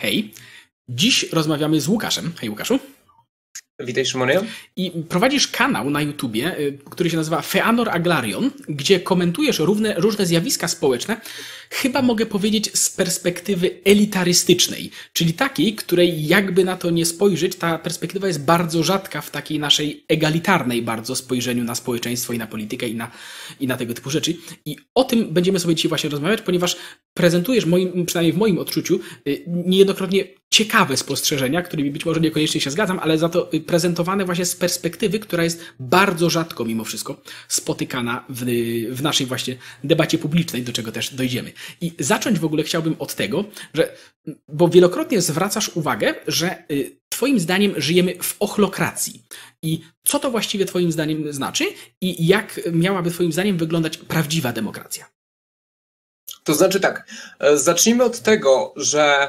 Hej. Dziś rozmawiamy z Łukaszem. Hej Łukaszu. Witaj Szymonie. I prowadzisz kanał na YouTubie, y, który się nazywa Feanor Aglarion, gdzie komentujesz różne, różne zjawiska społeczne, chyba mogę powiedzieć z perspektywy elitarystycznej, czyli takiej, której jakby na to nie spojrzeć, ta perspektywa jest bardzo rzadka w takiej naszej egalitarnej bardzo spojrzeniu na społeczeństwo i na politykę i na, i na tego typu rzeczy. I o tym będziemy sobie dzisiaj właśnie rozmawiać, ponieważ prezentujesz, moim, przynajmniej w moim odczuciu, y, niejednokrotnie ciekawe spostrzeżenia, którymi być może niekoniecznie się zgadzam, ale za to prezentowane właśnie z perspektywy, która jest bardzo rzadko mimo wszystko spotykana w, w naszej właśnie debacie publicznej, do czego też dojdziemy. I zacząć w ogóle chciałbym od tego, że, bo wielokrotnie zwracasz uwagę, że y, Twoim zdaniem żyjemy w ochlokracji. I co to właściwie Twoim zdaniem znaczy i jak miałaby Twoim zdaniem wyglądać prawdziwa demokracja? To znaczy tak, e, zacznijmy od tego, że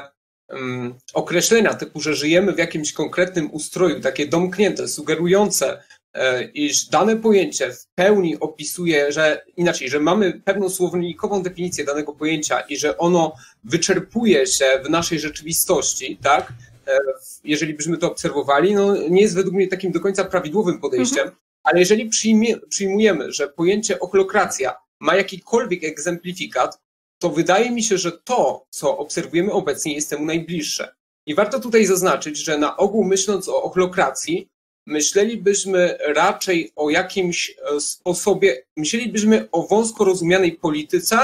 określenia typu, że żyjemy w jakimś konkretnym ustroju, takie domknięte, sugerujące, e, iż dane pojęcie w pełni opisuje, że inaczej, że mamy pewną słownikową definicję danego pojęcia i że ono wyczerpuje się w naszej rzeczywistości, tak? E, jeżeli byśmy to obserwowali, no nie jest według mnie takim do końca prawidłowym podejściem, mhm. ale jeżeli przyjmie, przyjmujemy, że pojęcie ochlokracja ma jakikolwiek egzemplifikat, to wydaje mi się, że to, co obserwujemy obecnie, jest temu najbliższe. I warto tutaj zaznaczyć, że na ogół myśląc o ochlokracji, myślelibyśmy raczej o jakimś e, sposobie, myślelibyśmy o wąsko rozumianej polityce,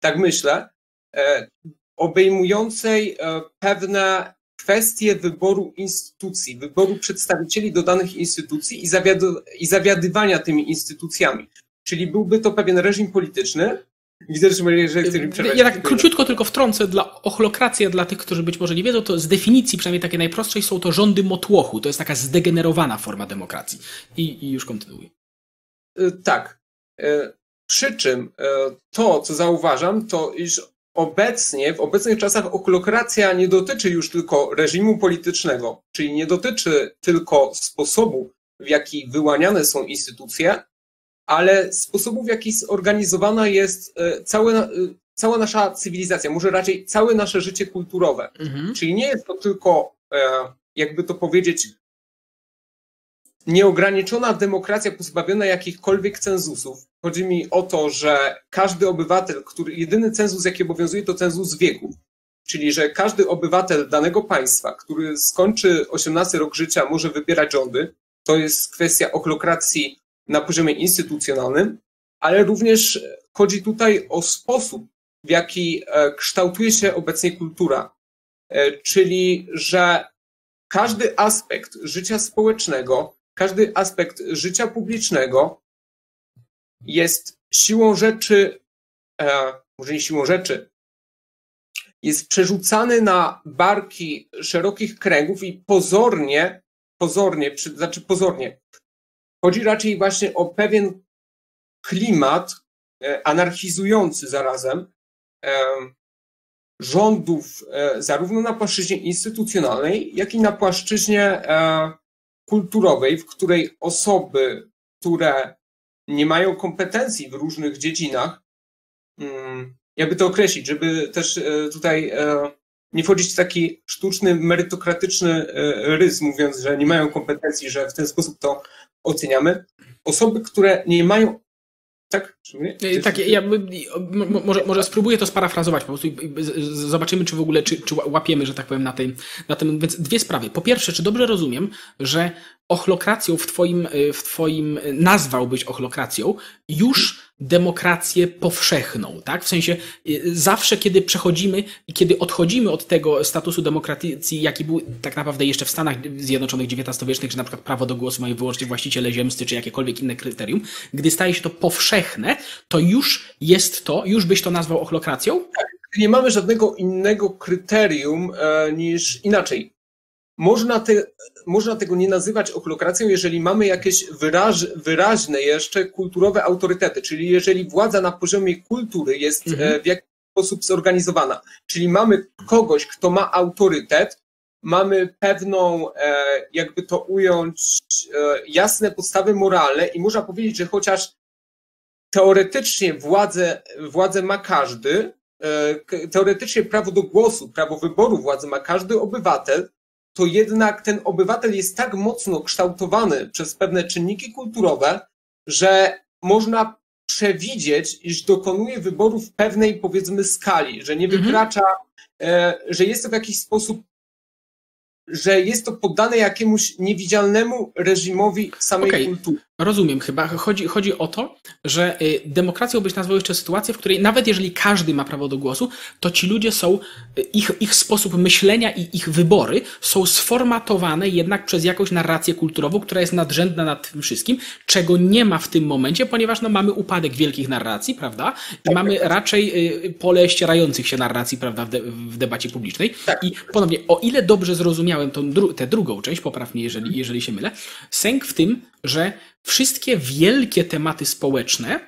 tak myślę, e, obejmującej e, pewne kwestie wyboru instytucji, wyboru przedstawicieli do danych instytucji i, i zawiadywania tymi instytucjami. Czyli byłby to pewien reżim polityczny, Widzę, że chcesz mi przerwać. Ja tak króciutko tylko wtrącę dla ochlokracja dla tych, którzy być może nie wiedzą, to z definicji, przynajmniej takiej najprostszej, są to rządy motłochu. To jest taka zdegenerowana forma demokracji. I, i już kontynuuję. Y, tak. Y, przy czym y, to, co zauważam, to iż obecnie, w obecnych czasach ochlokracja nie dotyczy już tylko reżimu politycznego, czyli nie dotyczy tylko sposobu, w jaki wyłaniane są instytucje, ale sposobu, w jaki zorganizowana jest e, całe, e, cała nasza cywilizacja, może raczej całe nasze życie kulturowe. Mhm. Czyli nie jest to tylko, e, jakby to powiedzieć, nieograniczona demokracja pozbawiona jakichkolwiek cenzusów. Chodzi mi o to, że każdy obywatel, który jedyny cenzus, jaki obowiązuje, to cenzus wieku. Czyli, że każdy obywatel danego państwa, który skończy 18 rok życia, może wybierać rządy. To jest kwestia ochlokracji na poziomie instytucjonalnym, ale również chodzi tutaj o sposób, w jaki e, kształtuje się obecnie kultura. E, czyli, że każdy aspekt życia społecznego, każdy aspekt życia publicznego jest siłą rzeczy, e, może nie siłą rzeczy, jest przerzucany na barki szerokich kręgów i pozornie, pozornie, znaczy pozornie, Chodzi raczej właśnie o pewien klimat e, anarchizujący zarazem e, rządów e, zarówno na płaszczyźnie instytucjonalnej, jak i na płaszczyźnie kulturowej, w której osoby, które nie mają kompetencji w różnych dziedzinach, mm, jakby to określić, żeby też tutaj nie wchodzić w taki sztuczny, merytokratyczny rys, mówiąc, że nie mają kompetencji, że w ten sposób to oceniamy. Osoby, które nie mają tak? Tak, ja może, może spróbuję to sparafrazować po prostu zobaczymy, czy w ogóle, czy, czy łapiemy, że tak powiem, na, tej, na tym. Więc dwie sprawy. Po pierwsze, czy dobrze rozumiem, że ochlokracją w twoim, w twoim nazwałbyś ochlokracją już demokrację powszechną, tak? W sensie y, zawsze, kiedy przechodzimy i kiedy odchodzimy od tego statusu demokracji, jaki był tak naprawdę jeszcze w Stanach Zjednoczonych XIX-wiecznych, że na przykład prawo do głosu mają wyłącznie właściciele ziemscy, czy jakiekolwiek inne kryterium, gdy staje się to powszechne, to już jest to, już byś to nazwał ochlokracją? Tak, nie mamy żadnego innego kryterium e, niż inaczej. Można, te, można tego nie nazywać ochlokracją, jeżeli mamy jakieś wyraż, wyraźne jeszcze kulturowe autorytety, czyli jeżeli władza na poziomie kultury jest e, mhm. w jakiś sposób zorganizowana, czyli mamy kogoś, kto ma autorytet, mamy pewną, e, jakby to ująć, e, jasne podstawy moralne i można powiedzieć, że chociaż teoretycznie władzę, władzę ma każdy, teoretycznie prawo do głosu, prawo wyboru władzy ma każdy obywatel, to jednak ten obywatel jest tak mocno kształtowany przez pewne czynniki kulturowe, że można przewidzieć, iż dokonuje wyboru w pewnej, powiedzmy, skali, że nie mhm. wykracza, e, że jest to w jakiś sposób że jest to poddane jakiemuś niewidzialnemu reżimowi samej okay. kultury. Rozumiem chyba. Chodzi, chodzi o to, że y, demokracją byś nazwał jeszcze sytuację, w której nawet jeżeli każdy ma prawo do głosu, to ci ludzie są, y, ich, ich sposób myślenia i ich wybory są sformatowane jednak przez jakąś narrację kulturową, która jest nadrzędna nad tym wszystkim, czego nie ma w tym momencie, ponieważ no, mamy upadek wielkich narracji, prawda? I tak, mamy tak. raczej y, pole ścierających się narracji, prawda, w, de, w debacie publicznej. Tak. I ponownie, o ile dobrze zrozumiałem tą, tę drugą część, poprawnie, jeżeli, jeżeli się mylę, sęk w tym, że wszystkie wielkie tematy społeczne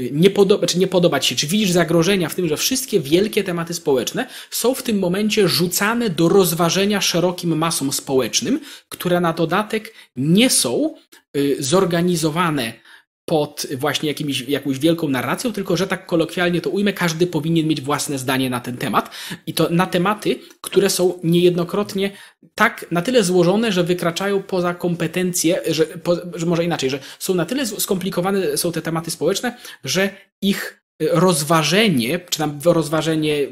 y, nie podoba, czy nie podobać się, czy widzisz zagrożenia w tym, że wszystkie wielkie tematy społeczne są w tym momencie rzucane do rozważenia szerokim masom społecznym, które na dodatek nie są y, zorganizowane pod właśnie jakimiś, jakąś wielką narracją, tylko że tak kolokwialnie to ujmę, każdy powinien mieć własne zdanie na ten temat. I to na tematy, które są niejednokrotnie tak, na tyle złożone, że wykraczają poza kompetencje, że, po, że może inaczej, że są na tyle skomplikowane są te tematy społeczne, że ich rozważenie, czy tam rozważenie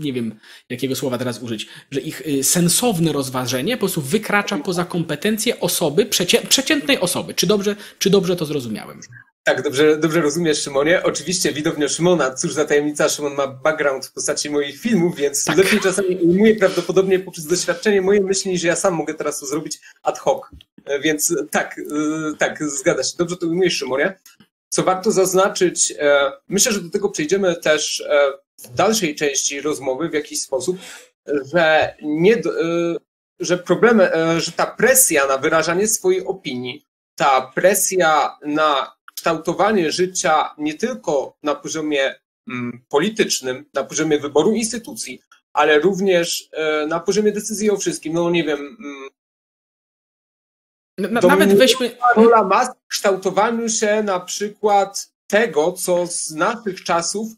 nie wiem jakiego słowa teraz użyć, że ich y, sensowne rozważenie po prostu wykracza poza kompetencje osoby, przecie, przeciętnej osoby. Czy dobrze, czy dobrze to zrozumiałem? Tak, dobrze, dobrze rozumiesz, Szymonie. Oczywiście widownia Szymona, cóż za tajemnica, Szymon ma background w postaci moich filmów, więc tak. lepiej czasami ujmuje prawdopodobnie poprzez doświadczenie moje myśli, że ja sam mogę teraz to zrobić ad hoc. E, więc tak, e, tak, zgadza się. Dobrze to ujmujesz, Szymonie. Co warto zaznaczyć, e, myślę, że do tego przejdziemy też w dalszej części rozmowy w jakiś sposób, że, nie, e, że problemy, e, że ta presja na wyrażanie swojej opinii, ta presja na kształtowanie życia nie tylko na poziomie mm, politycznym, na poziomie wyboru instytucji, ale również e, na poziomie decyzji o wszystkim. No nie wiem. Mm, na, nawet weźmy. Rola mas w kształtowaniu się na przykład tego, co z naszych czasów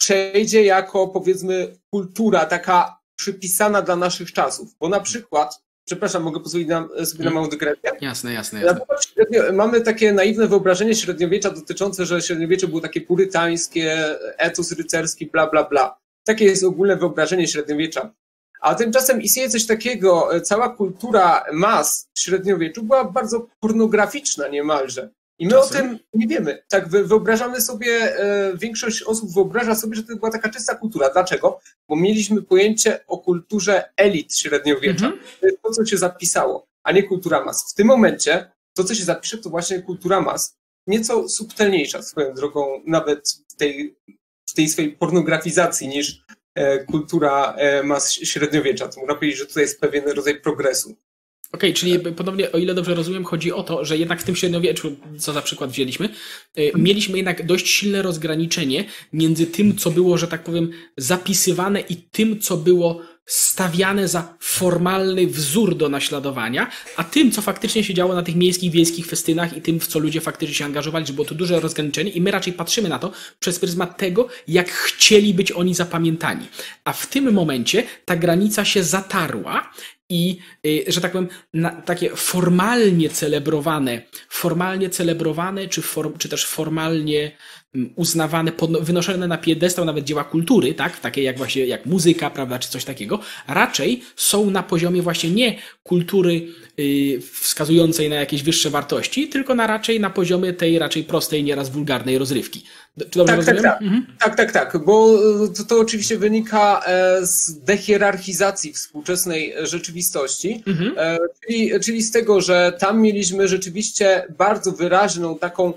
przejdzie jako powiedzmy kultura taka przypisana dla naszych czasów. Bo na przykład, przepraszam, mogę pozwolić nam, sobie na małą dygresję? Jasne, jasne. jasne. Mamy takie naiwne wyobrażenie średniowiecza dotyczące, że średniowiecze było takie purytańskie, etos rycerski, bla, bla, bla. Takie jest ogólne wyobrażenie średniowiecza. A tymczasem istnieje coś takiego, cała kultura mas w średniowieczu była bardzo pornograficzna niemalże. I my Czasem? o tym nie wiemy. Tak, wyobrażamy sobie, e, większość osób wyobraża sobie, że to była taka czysta kultura. Dlaczego? Bo mieliśmy pojęcie o kulturze elit średniowiecza. Mm -hmm. To jest to, co się zapisało, a nie kultura mas. W tym momencie to, co się zapisze, to właśnie kultura mas. Nieco subtelniejsza swoją drogą, nawet w tej, w tej swojej pornografizacji niż e, kultura e, mas średniowiecza. To można powiedzieć, że tutaj jest pewien rodzaj progresu. Okej, okay, czyli podobnie, o ile dobrze rozumiem, chodzi o to, że jednak w tym średniowieczu, co za przykład wzięliśmy, y, mieliśmy jednak dość silne rozgraniczenie między tym, co było, że tak powiem, zapisywane i tym, co było stawiane za formalny wzór do naśladowania, a tym, co faktycznie się działo na tych miejskich, wiejskich festynach i tym, w co ludzie faktycznie się angażowali, że było to duże rozgraniczenie i my raczej patrzymy na to przez pryzmat tego, jak chcieli być oni zapamiętani. A w tym momencie ta granica się zatarła i, y, że tak powiem, na, takie formalnie celebrowane, formalnie celebrowane, czy, form, czy też formalnie uznawane, wynoszone na piedestał nawet dzieła kultury, tak, takie jak właśnie, jak muzyka, prawda, czy coś takiego, raczej są na poziomie właśnie nie kultury yy, wskazującej na jakieś wyższe wartości, tylko na raczej na poziomie tej raczej prostej, nieraz wulgarnej rozrywki. Czy dobrze tak, tak, tak. Mhm. tak, tak, tak, bo e, to, to oczywiście wynika e, z dehierarchizacji współczesnej rzeczywistości, mhm. E, czyli, czyli z tego, że tam mieliśmy rzeczywiście bardzo wyraźną taką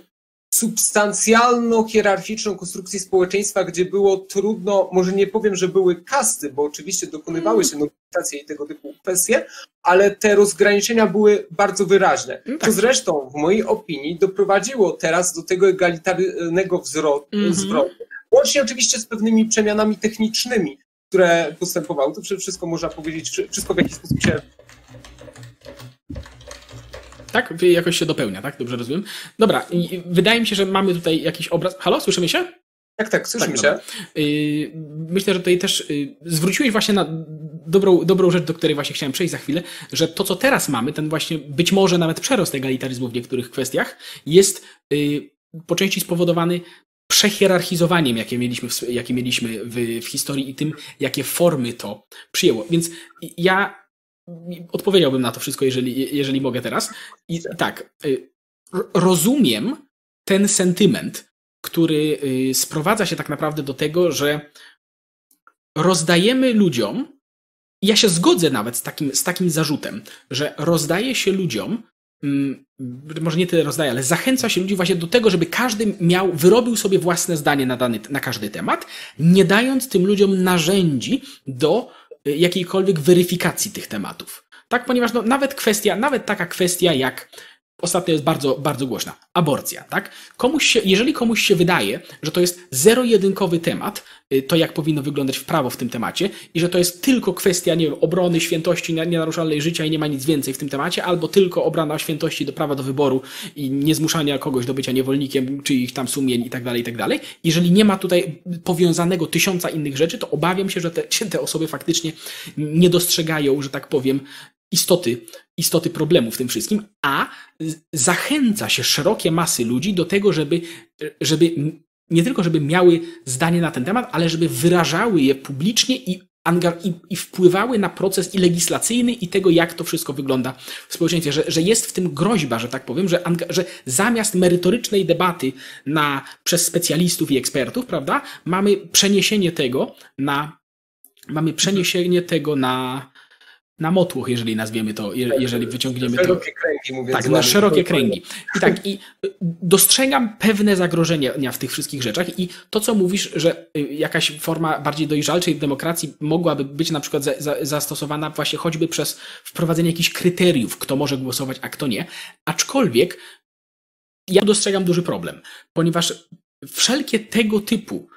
substancjalno-hierarchiczną konstrukcję społeczeństwa, gdzie było trudno, może nie powiem, że były kasty, bo oczywiście dokonywały się nobilitacje i tego typu kwestie, ale te rozgraniczenia były bardzo wyraźne. No tak. To zresztą w mojej opinii doprowadziło teraz do tego egalitarnego wzrostu, mm -hmm. łącznie oczywiście z pewnymi przemianami technicznymi, które postępowały. To wszystko można powiedzieć, wszystko w jakiś sposób się tak? Jakoś się dopełnia, tak? Dobrze rozumiem. Dobra, wydaje mi się, że mamy tutaj jakiś obraz. Halo, słyszymy się? Tak, tak, słyszymy tak, się. Y, myślę, że tutaj też y, zwróciłeś właśnie na dobrą, dobrą rzecz, do której właśnie chciałem przejść za chwilę, że to, co teraz mamy, ten właśnie być może nawet przerost egalitaryzmu w niektórych kwestiach, jest y, po części spowodowany przehierarchizowaniem, jakie mieliśmy, w, jakie mieliśmy w, w historii i tym, jakie formy to przyjęło. Więc ja odpowiedziałbym na to wszystko, jeżeli, jeżeli mogę teraz. I tak, rozumiem ten sentyment, który y, sprowadza się tak naprawdę do tego, że rozdajemy ludziom, ja się zgodzę nawet z takim, z takim zarzutem, że rozdaje się ludziom, mm, może nie tyle rozdaje, ale zachęca się ludzi właśnie do tego, żeby każdy miał, wyrobił sobie własne zdanie na, dany, na każdy temat, nie dając tym ludziom narzędzi do y, jakiejkolwiek weryfikacji tych tematów. Tak, ponieważ no, nawet kwestia, nawet taka kwestia jak ostatnio jest bardzo, bardzo głośna. Aborcja, tak? Komuś się, jeżeli komuś się wydaje, że to jest zero-jedynkowy temat, y, to jak powinno wyglądać w prawo w tym temacie i że to jest tylko kwestia, nie wiem, obrony świętości nienaruszalnej życia i nie ma nic więcej w tym temacie, albo tylko obrona świętości do prawa do wyboru i niezmuszania kogoś do bycia niewolnikiem, czy ich tam sumień i tak dalej, i tak dalej. Jeżeli nie ma tutaj powiązanego tysiąca innych rzeczy, to obawiam się, że te, te osoby faktycznie nie dostrzegają, że tak powiem, istoty, istoty problemu w tym wszystkim, a zachęca się szerokie masy ludzi do tego, żeby, żeby nie tylko żeby miały zdanie na ten temat, ale żeby wyrażały je publicznie i, i, i wpływały na proces i legislacyjny i tego, jak to wszystko wygląda w społeczeństwie, że, że jest w tym groźba, że tak powiem, że, że zamiast merytorycznej debaty na, przez specjalistów i ekspertów, prawda, mamy przeniesienie tego na, mamy przeniesienie tego na, na motłoch, jeżeli nazwiemy to, jeżeli wyciągniemy to. Szerokie kręgi, mówię. Tak, na szerokie kręgi. I tak, i y, dostrzegam pewne zagrożenia w tych wszystkich rzeczach i to, co mówisz, że y, jakaś forma bardziej dojrzalczej demokracji mogłaby być na przykład za, za, zastosowana właśnie choćby przez wprowadzenie jakichś kryteriów, kto może głosować, a kto nie. Aczkolwiek ja dostrzegam duży problem, ponieważ wszelkie tego typu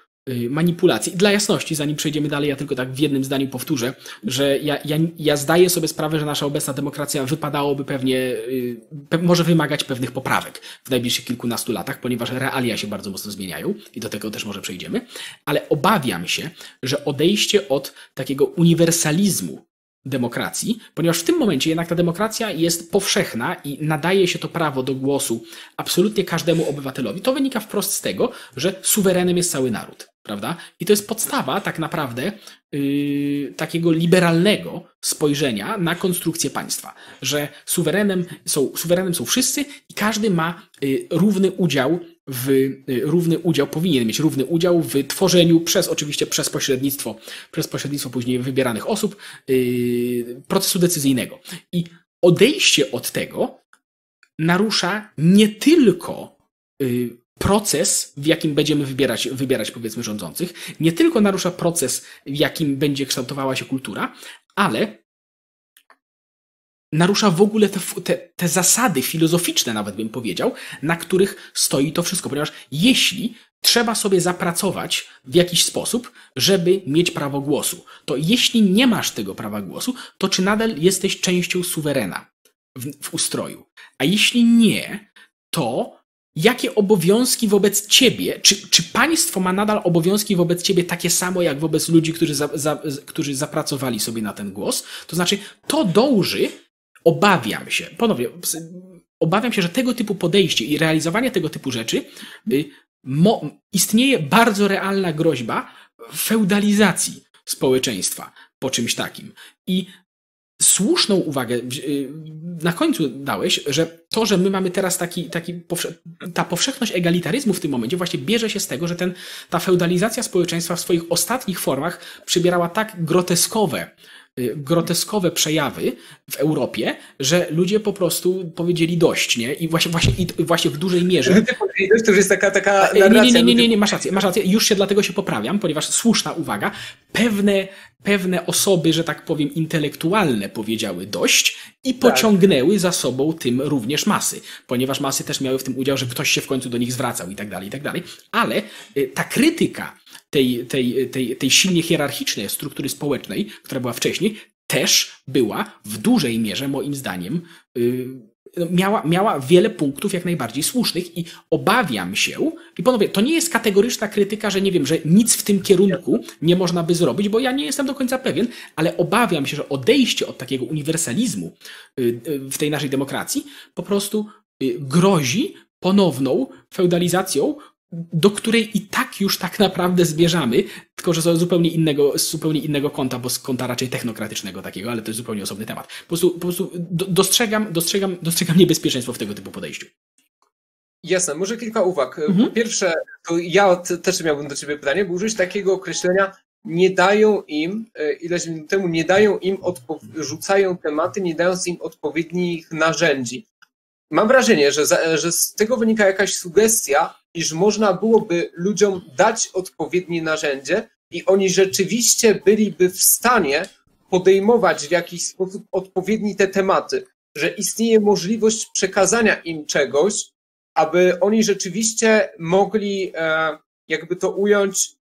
manipulacji. I dla jasności, zanim przejdziemy dalej, ja tylko tak w jednym zdaniu powtórzę, że ja, ja, ja zdaję sobie sprawę, że nasza obecna demokracja wypadałoby pewnie, y, pe, może wymagać pewnych poprawek w najbliższych kilkunastu latach, ponieważ realia się bardzo mocno zmieniają i do tego też może przejdziemy, ale obawiam się, że odejście od takiego uniwersalizmu demokracji, ponieważ w tym momencie jednak ta demokracja jest powszechna i nadaje się to prawo do głosu absolutnie każdemu obywatelowi. To wynika wprost z tego, że suwerenem jest cały naród prawda? I to jest podstawa tak naprawdę yy, takiego liberalnego spojrzenia na konstrukcję państwa, że suwerenem są, suwerenem są wszyscy i każdy ma yy, równy udział w, yy, równy udział, powinien mieć równy udział w tworzeniu przez, oczywiście przez pośrednictwo, przez pośrednictwo później wybieranych osób, yy, procesu decyzyjnego. I odejście od tego narusza nie tylko yy, proces, w jakim będziemy wybierać, wybierać powiedzmy rządzących, nie tylko narusza proces, w jakim będzie kształtowała się kultura, ale narusza w ogóle te, te, te, zasady filozoficzne, nawet bym powiedział, na których stoi to wszystko. Ponieważ jeśli trzeba sobie zapracować w jakiś sposób, żeby mieć prawo głosu, to jeśli nie masz tego prawa głosu, to czy nadal jesteś częścią suwerena w, w ustroju? A jeśli nie, to jakie obowiązki wobec ciebie, czy, czy państwo ma nadal obowiązki wobec ciebie takie samo, jak wobec ludzi, którzy, za, za, którzy zapracowali sobie na ten głos? To znaczy, to dąży, obawiam się, ponownie, obawiam się, że tego typu podejście i realizowanie tego typu rzeczy y, istnieje bardzo realna groźba feudalizacji społeczeństwa po czymś takim. I słuszną uwagę y, na końcu dałeś, że to, że my mamy teraz taki, taki ta powszechność egalitaryzmu w tym momencie właśnie bierze się z tego, że ten, ta feudalizacja społeczeństwa w swoich ostatnich formach przybierała tak groteskowe groteskowe przejawy w Europie, że ludzie po prostu powiedzieli dość, nie? I właśnie, właśnie, i właśnie w dużej mierze. To już jest taka, taka nie, nie, nie, nie, nie, nie, masz rację, masz rację. Już się dlatego się poprawiam, ponieważ słuszna uwaga, pewne, pewne osoby, że tak powiem, intelektualne powiedziały dość i tak. pociągnęły tak. za sobą tym również masy, ponieważ masy też miały w tym udział, że ktoś się w końcu do nich zwracał i tak dalej, i tak dalej. Ale y, ta krytyka tej, tej, tej, tej silnie hierarchicznej struktury społecznej, która była wcześniej, też była w dużej mierze, moim zdaniem, yy, miała, miała wiele punktów jak najbardziej słusznych i obawiam się, i panowie, to nie jest kategoryczna krytyka, że nie wiem, że nic w tym kierunku nie można by zrobić, bo ja nie jestem do końca pewien, ale obawiam się, że odejście od takiego uniwersalizmu y, y, w tej naszej demokracji po prostu y, grozi ponowną feudalizacją, do której i tak już tak naprawdę zmierzamy, tylko że z zupełnie innego, z zupełnie innego kąta, bo z kąta raczej technokratycznego takiego, ale to jest zupełnie osobny temat. Po prostu, po prostu dostrzegam, dostrzegam, dostrzegam niebezpieczeństwo w tego typu podejściu. Jasne, może kilka uwag. Mhm. Po pierwsze, to ja też miałbym do Ciebie pytanie, bo użyć takiego określenia nie dają im, e, ileś minut temu, nie dają im, rzucają tematy, nie dając im odpowiednich narzędzi. Mam wrażenie, że, za, że z tego wynika jakaś sugestia, iż można byłoby ludziom dać odpowiednie narzędzie i oni rzeczywiście byliby w stanie podejmować w jakiś sposób odpowiedni te tematy, że istnieje możliwość przekazania im czegoś, aby oni rzeczywiście mogli, e, jakby to ująć,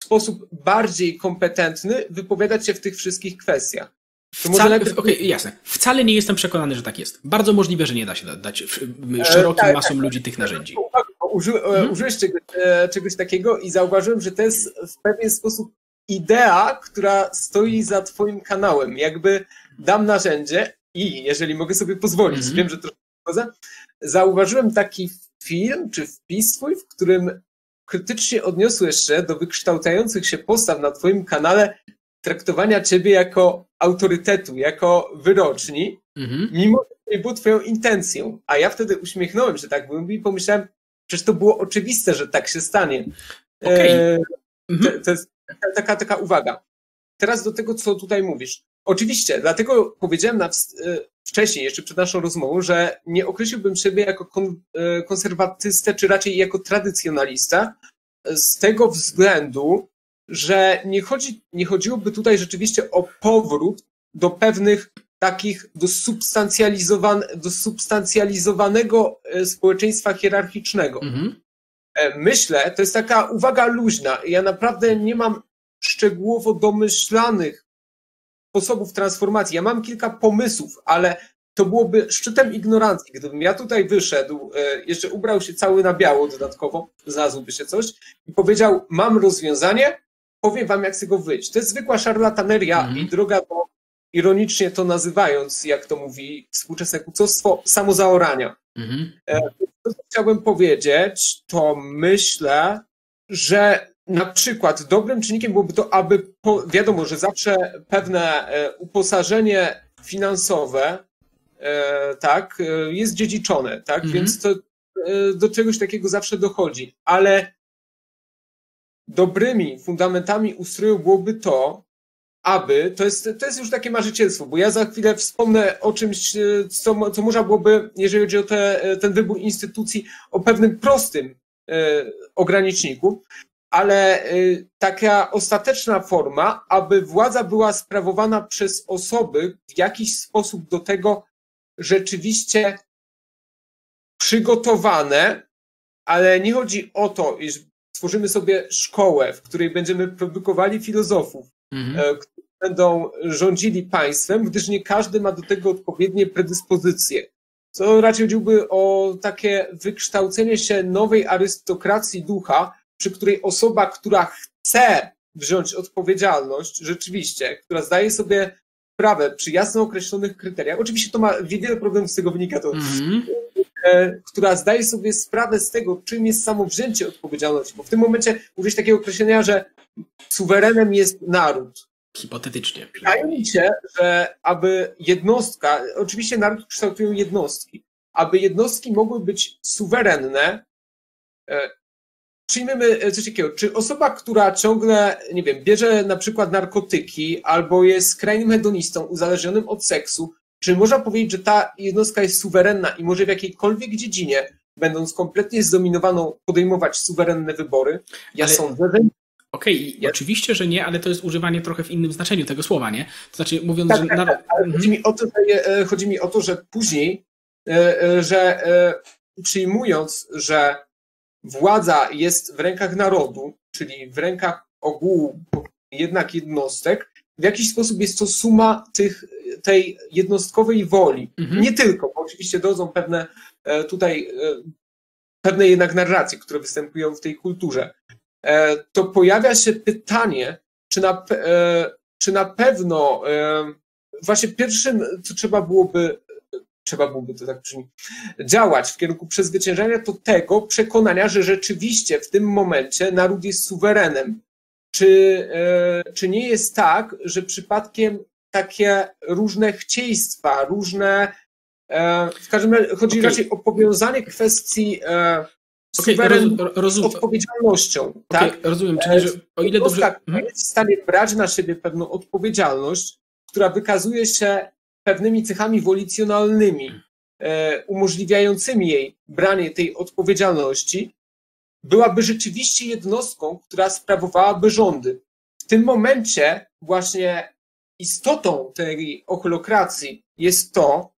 w sposób bardziej kompetentny wypowiadać się w tych wszystkich kwestiach. Wcale, najpierw... okay, jasne. Wcale nie jestem przekonany, że tak jest. Bardzo możliwe, że nie da się dać szerokim e, tak, masom tak, ludzi tych narzędzi. Uży, e, mhm. Użyłeś czegoś, e, czegoś takiego i zauważyłem, że to jest w pewien sposób idea, która stoi za twoim kanałem. Jakby dam narzędzie i jeżeli mogę sobie pozwolić, mhm. wiem, że trochę zauważyłem taki film czy wpis twój, w którym krytycznie odniosłeś się do wykształcających się postaw na twoim kanale traktowania ciebie jako autorytetu, jako wyroczni, mhm. mimo że to nie było twoją intencją. A ja wtedy uśmiechnąłem się tak byłem i pomyślałem, przecież to było oczywiste, że tak się stanie. Okay. E, mhm. to, to jest taka, taka uwaga. Teraz do tego, co tutaj mówisz. Oczywiście, dlatego powiedziałem na, e, wcześniej, jeszcze przed naszą rozmową, że nie określiłbym siebie jako kon, e, konserwatystę, czy raczej jako tradycjonalista, z tego względu, że nie, chodzi, nie chodziłoby tutaj rzeczywiście o powrót do pewnych takich, do, substancjalizowan, do substancjalizowanego e, społeczeństwa hierarchicznego. Mhm. E, myślę, to jest taka uwaga luźna. Ja naprawdę nie mam szczegółowo domyślanych sposobów transformacji. Ja mam kilka pomysłów, ale to byłoby szczytem ignorancji. Gdybym ja tutaj wyszedł, e, jeszcze ubrał się cały na biało dodatkowo, znalazłoby się coś i powiedział, mam rozwiązanie, powiem wam, jak z tego wyjść. To jest zwykła szarlataneria mm. i droga do, ironicznie to nazywając, jak to mówi współczesne kucostwo, samozaorania. Mm. To, co chciałbym powiedzieć, to myślę, że na przykład dobrym czynnikiem byłoby to, aby, po, wiadomo, że zawsze pewne e, uposażenie finansowe, e, tak, jest dziedziczone, tak, mm. więc to do czegoś takiego zawsze dochodzi, ale dobrymi fundamentami ustroju byłoby to, aby, to jest, to jest już takie marzycielstwo, bo ja za chwilę wspomnę o czymś, e, co, co można byłoby, jeżeli chodzi o te, e, ten wybór instytucji, o pewnym prostym e, ograniczniku, ale e, taka ostateczna forma, aby władza była sprawowana przez osoby w jakiś sposób do tego rzeczywiście przygotowane, ale nie chodzi o to, iż stworzymy sobie szkołę, w której będziemy produkowali filozofów, mhm. E, którzy będą rządzili państwem, gdyż nie każdy ma do tego odpowiednie predyspozycje. Co raczej chodziłoby o takie wykształcenie się nowej arystokracji ducha, przy której osoba, która chce wziąć odpowiedzialność, rzeczywiście, która zdaje sobie sprawę przy jasno określonych kryteriach, oczywiście to ma wiele problemów z tego wynika, to mm E, która zdaje sobie sprawę z tego, czym jest samowzięcie odpowiedzialności. Bo w tym momencie użyć takiego określenia, że suwerenem jest naród. Hipotetycznie. Wydaje mi się, że aby jednostka, oczywiście naród kształtują jednostki, aby jednostki mogły być suwerenne, e, przyjmiemy coś takiego, czy osoba, która ciągle, nie wiem, bierze na przykład narkotyki albo jest skrajnym hedonistą uzależnionym od seksu, czy można powiedzieć, że ta jednostka jest suwerenna i może w jakiejkolwiek dziedzinie, będąc kompletnie zdominowaną, podejmować suwerenne wybory? Ja Ale... sądzę, że Okej, okay, oczywiście, że nie, ale to jest używanie trochę w innym znaczeniu tego słowa, nie? To znaczy, mówiąc, tak, że. Tak, tak, ale chodzi, mi o to, że, e, chodzi mi o to, że później, e, e, że przyjmując, że władza jest w rękach narodu, czyli w rękach ogółu jednak jednostek, w jakiś sposób jest to suma tych tej jednostkowej woli. Mhm. Nie tylko, bo oczywiście dochodzą pewne tutaj pewne jednak narracje, które występują w tej kulturze. E, to pojawia się pytanie, czy na, e, czy na pewno e, właśnie pierwszym, co trzeba byłoby trzeba byłoby to tak brzmi, działać w kierunku przezwyciężania to tego przekonania, że rzeczywiście w tym momencie naród jest suwerenem. Czy, czy nie jest tak, że przypadkiem takie różne chcieństwa, różne w każdym razie chodzi Okej. raczej o powiązanie kwestii e, z rozum, odpowiedzialnością, tak? okej, rozumiem, czyli że o ile dobrze... Mhm. jest w stanie brać na siebie pewną odpowiedzialność, która wykazuje się pewnymi cechami wolicjonalnymi, e, umożliwiającymi jej branie tej odpowiedzialności, byłaby rzeczywiście jednostką, która sprawowałaby rządy. W tym momencie właśnie istotą tej ochlokracji jest to,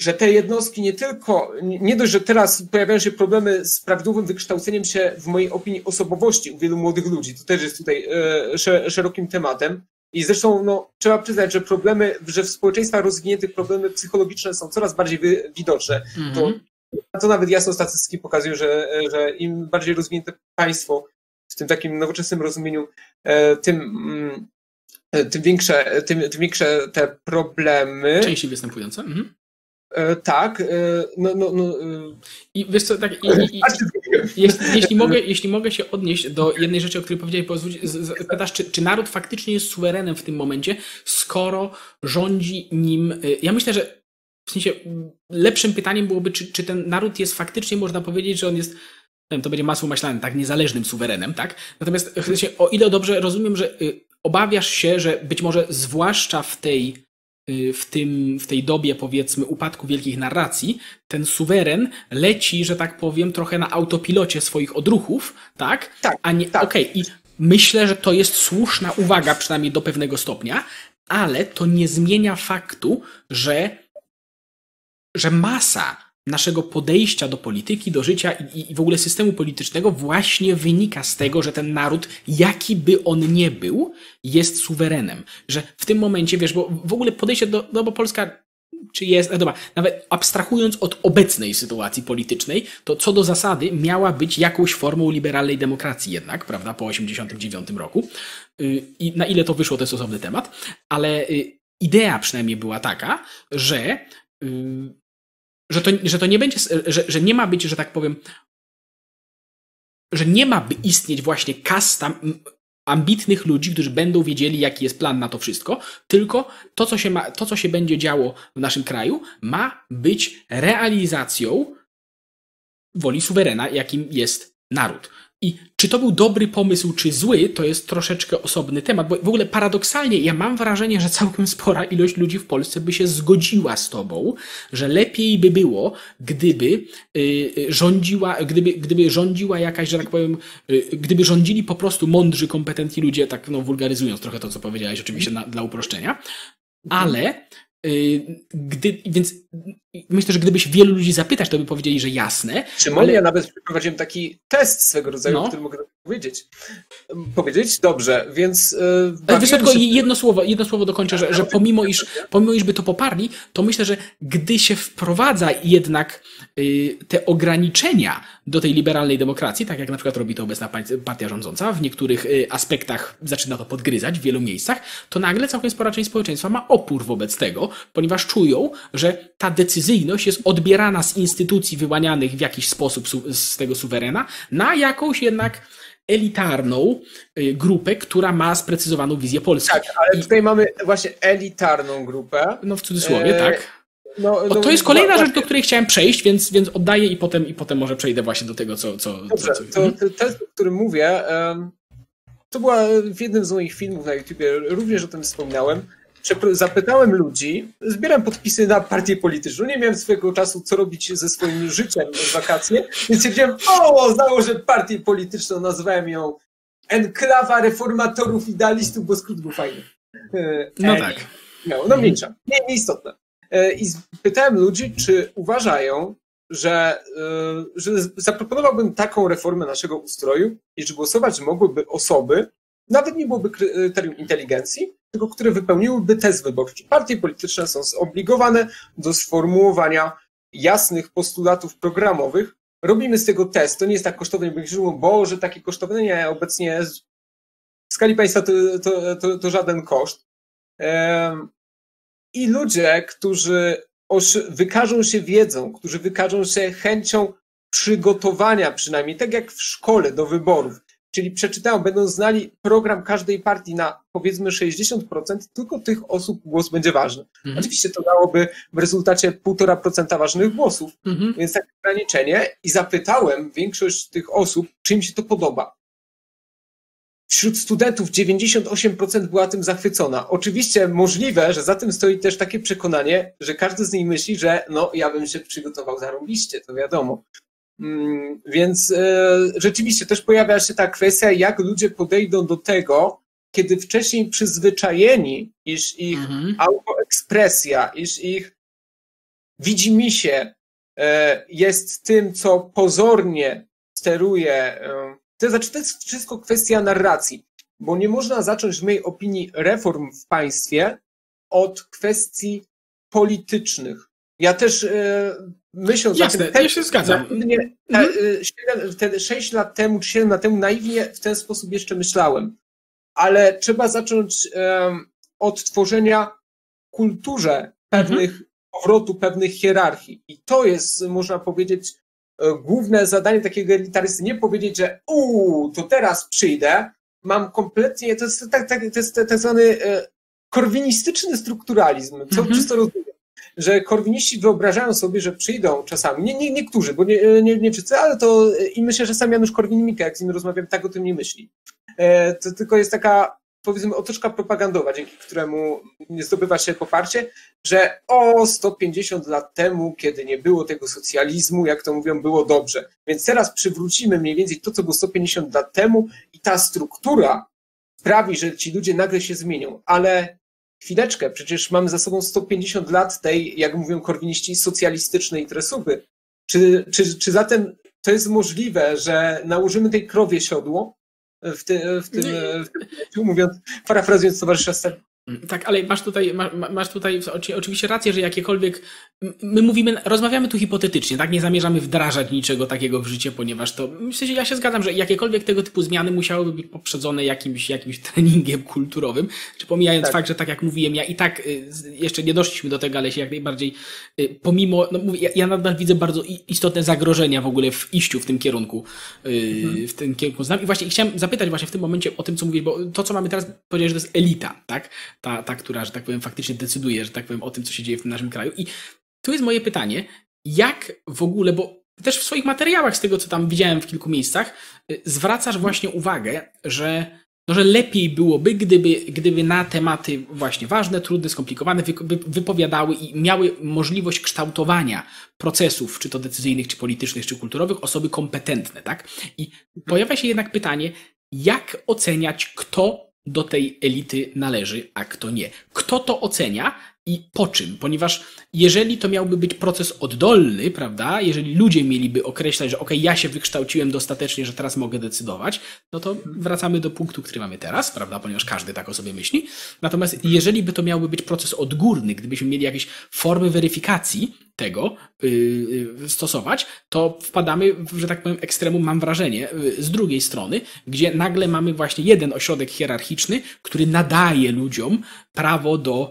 że te jednostki nie tylko, nie dość, że teraz pojawiają się problemy z prawidłowym wykształceniem się, w mojej opinii, osobowości u wielu młodych ludzi, to też jest tutaj e, sze- szerokim tematem. I zresztą no, trzeba przyznać, że problemy, że w społeczeństwach rozwiniętych problemy psychologiczne są coraz bardziej wy, widoczne. To, Mhm. to nawet jasno statystyki pokazują, że, że im bardziej rozwinięte państwo w tym takim nowoczesnym rozumieniu, e, tym, mm, e, tym, większe, tym, tym większe te problemy. Częściej występujące. Mhm. E, Tak, e, no, no, no, e, I wiesz co, tak, i, i, i, jeśli, jeśli, mogę, jeśli mogę się odnieść do jednej rzeczy, o której powiedziałeś, pozwól, pytasz, czy, czy naród faktycznie jest suwerenem w tym momencie, skoro rządzi nim. Ja myślę, że w sensie lepszym pytaniem byłoby, czy, czy ten naród jest faktycznie, można powiedzieć, że on jest. To będzie masło maślane, tak, niezależnym suwerenem, tak? Natomiast w sensie, o ile dobrze rozumiem, że y, obawiasz się, że być może zwłaszcza w tej, w, tym, w tej dobie, powiedzmy, upadku wielkich narracji, ten suweren leci, że tak powiem, trochę na autopilocie swoich odruchów, tak? Tak, A nie, tak. okej, i myślę, że to jest słuszna uwaga, przynajmniej do pewnego stopnia, ale to nie zmienia faktu, że, że masa naszego podejścia do polityki, do życia i, i w ogóle systemu politycznego właśnie wynika z tego, że ten naród, jaki by on nie był, jest suwerenem. Że w tym momencie, wiesz, bo w ogóle podejście do, no bo Polska czy jest, no dobra, nawet abstrahując od obecnej sytuacji politycznej, to co do zasady miała być jakąś formą liberalnej demokracji jednak, prawda, po 89 roku. Y, I na ile to wyszło, to jest osobny temat, ale y, idea przynajmniej była taka, że y, że to, że to nie będzie, że, że nie ma być, że tak powiem, że nie ma by istnieć właśnie kasta ambitnych ludzi, którzy będą wiedzieli, jaki jest plan na to wszystko, tylko to, co się, ma, to, co się będzie działo w naszym kraju, ma być realizacją woli suwerena, jakim jest naród. I czy to był dobry pomysł, czy zły, to jest troszeczkę osobny temat, bo w ogóle paradoksalnie ja mam wrażenie, że całkiem spora ilość ludzi w Polsce by się zgodziła z tobą, że lepiej by było, gdyby y, y, rządziła, gdyby, gdyby rządziła jakaś, że tak powiem, y, gdyby rządzili po prostu mądrzy, kompetentni ludzie, tak no wulgaryzując trochę to, co powiedziałeś, oczywiście na, dla uproszczenia, ale y, gdy, więc myślę, że gdybyś wielu ludzi zapytać, to by powiedzieli, że jasne, Szymon, Ale- ja nawet przeprowadziłem taki test swego rodzaju, No. który mogę powiedzieć. Powiedzieć? Dobrze, więc... bawiłem wiesz, tylko jedno słowo, jedno słowo dokończę, że, że pomimo, iż, pomimo iż by to poparli, to myślę, że gdy się wprowadza jednak te ograniczenia do tej liberalnej demokracji, tak jak na przykład robi to obecna partia rządząca, w niektórych y, aspektach zaczyna to podgryzać w wielu miejscach, to nagle całkiem spora część społeczeństwa ma opór wobec tego, ponieważ czują, że ta decyzyjność jest odbierana z instytucji wyłanianych w jakiś sposób z tego suwerena na jakąś jednak elitarną y, grupę, która ma sprecyzowaną wizję Polski. Tak, ale tutaj mamy właśnie elitarną grupę. No w cudzysłowie, Eee, tak. No, no, to jest kolejna właśnie- rzecz, do której chciałem przejść, więc, więc oddaję i potem, i potem może przejdę właśnie do tego, co... co, Dobrze, co, co to Mhm. ten test, o którym mówię, to była w jednym z moich filmów na YouTubie, również o tym wspominałem. Przepro- Zapytałem ludzi, zbieram podpisy na partię polityczną. Nie miałem swojego czasu, co robić ze swoim życiem w wakacje, więc stwierdziłem, o, założę partię polityczną, nazwałem ją Enklawa Reformatorów Idealistów, bo skrót był fajny. E, No Eni. tak. No, no mniejsza, nie, nieistotne. E, I pytałem ludzi, czy uważają, że, e, że zaproponowałbym taką reformę naszego ustroju i że głosować mogłyby osoby, nawet nie byłoby kryterium inteligencji, tylko które wypełniłyby test wyborczy. Partie polityczne są zobligowane do sformułowania jasnych postulatów programowych. Robimy z tego test. To nie jest tak kosztowne, jak myślimy, Boże, takie kosztowne. Nie, obecnie w skali państwa to, to, to, to żaden koszt. I ludzie, którzy wykażą się wiedzą, którzy wykażą się chęcią przygotowania przynajmniej, tak jak w szkole do wyborów, czyli przeczytają, będą znali program każdej partii na powiedzmy 60%, tylko tych osób głos będzie ważny. Mhm. Oczywiście to dałoby w rezultacie 1,5% ważnych głosów, mhm. więc takie ograniczenie i zapytałem większość tych osób, czy im się to podoba. Wśród studentów 98% była tym zachwycona. Oczywiście możliwe, że za tym stoi też takie przekonanie, że każdy z nich myśli, że no ja bym się przygotował zarąbiście, to wiadomo. Mm, więc e, rzeczywiście też pojawia się ta kwestia, jak ludzie podejdą do tego, kiedy wcześniej przyzwyczajeni, iż ich mhm. autoekspresja, iż ich widzimisię e, jest tym, co pozornie steruje. E, to znaczy, to jest wszystko kwestia narracji, bo nie można zacząć w mojej opinii reform w państwie od kwestii politycznych. Ja też myśląc Jasne, o tym, ja się zgadzam. Naiwnie, mhm. 7, 6 lat temu czy 7 lat temu naiwnie w ten sposób jeszcze myślałem. Ale trzeba zacząć od tworzenia kulturze pewnych mhm. powrotu, pewnych hierarchii. I to jest, można powiedzieć, główne zadanie takiego elitarysty. Nie powiedzieć, że uuu, to teraz przyjdę, mam kompletnie, to jest tak, tak, to jest tak zwany e, korwinistyczny strukturalizm, co mhm. czysto rozumiem że korwiniści wyobrażają sobie, że przyjdą czasami, nie, nie, niektórzy, bo nie, nie, nie wszyscy, ale to i myślę, że sam Janusz Korwin-Mikke, jak z nim rozmawiam, tak o tym nie myśli. E, to tylko jest taka, powiedzmy, otoczka propagandowa, dzięki któremu zdobywa się poparcie, że o 150 lat temu, kiedy nie było tego socjalizmu, jak to mówią, było dobrze. Więc teraz przywrócimy mniej więcej to, co było 150 lat temu i ta struktura sprawi, że ci ludzie nagle się zmienią. Ale chwileczkę, przecież mamy za sobą 150 lat tej, jak mówią korwiniści, socjalistycznej tresuby. Czy, czy, czy zatem to jest możliwe, że nałożymy tej krowie siodło w, ty, w tym, w tym mówiąc, parafrazując towarzysza Mm, tak, ale masz tutaj, masz tutaj oczywiście rację, że jakiekolwiek. My mówimy, rozmawiamy tu hipotetycznie, tak? Nie zamierzamy wdrażać niczego takiego w życie, ponieważ to. W sensie ja się zgadzam, że jakiekolwiek tego typu zmiany musiałyby być poprzedzone jakimś, jakimś treningiem kulturowym. Czy pomijając tak. fakt, że tak jak mówiłem, ja i tak y, jeszcze nie doszliśmy do tego, ale się jak najbardziej, y, pomimo. No mówię, ja nadal widzę bardzo istotne zagrożenia w ogóle w iściu w tym kierunku. Y, mhm. W tym kierunku znam. I właśnie chciałem zapytać właśnie w tym momencie o tym, co mówisz, bo to, co mamy teraz, powiedziałeś, że to jest elita, tak? Ta, ta, która, że tak powiem, faktycznie decyduje, że tak powiem, o tym, co się dzieje w naszym kraju. I tu jest moje pytanie, jak w ogóle, bo też w swoich materiałach, z tego co tam widziałem w kilku miejscach, y, zwracasz właśnie uwagę, że, no, że lepiej byłoby, gdyby, gdyby na tematy właśnie ważne, trudne, skomplikowane wypowiadały i miały możliwość kształtowania procesów, czy to decyzyjnych, czy politycznych, czy kulturowych, osoby kompetentne, tak? I pojawia się jednak pytanie, jak oceniać, kto do tej elity należy, a kto nie. Kto to ocenia i po czym? Ponieważ jeżeli to miałby być proces oddolny, prawda, jeżeli ludzie mieliby określać, że ok, ja się wykształciłem dostatecznie, że teraz mogę decydować, no to wracamy do punktu, który mamy teraz, prawda, ponieważ każdy tak o sobie myśli. Natomiast jeżeli by to miałby być proces odgórny, gdybyśmy mieli jakieś formy weryfikacji, tego yy, stosować, to wpadamy w, że tak powiem, ekstremum, mam wrażenie, yy, z drugiej strony, gdzie nagle mamy właśnie jeden ośrodek hierarchiczny, który nadaje ludziom prawo do,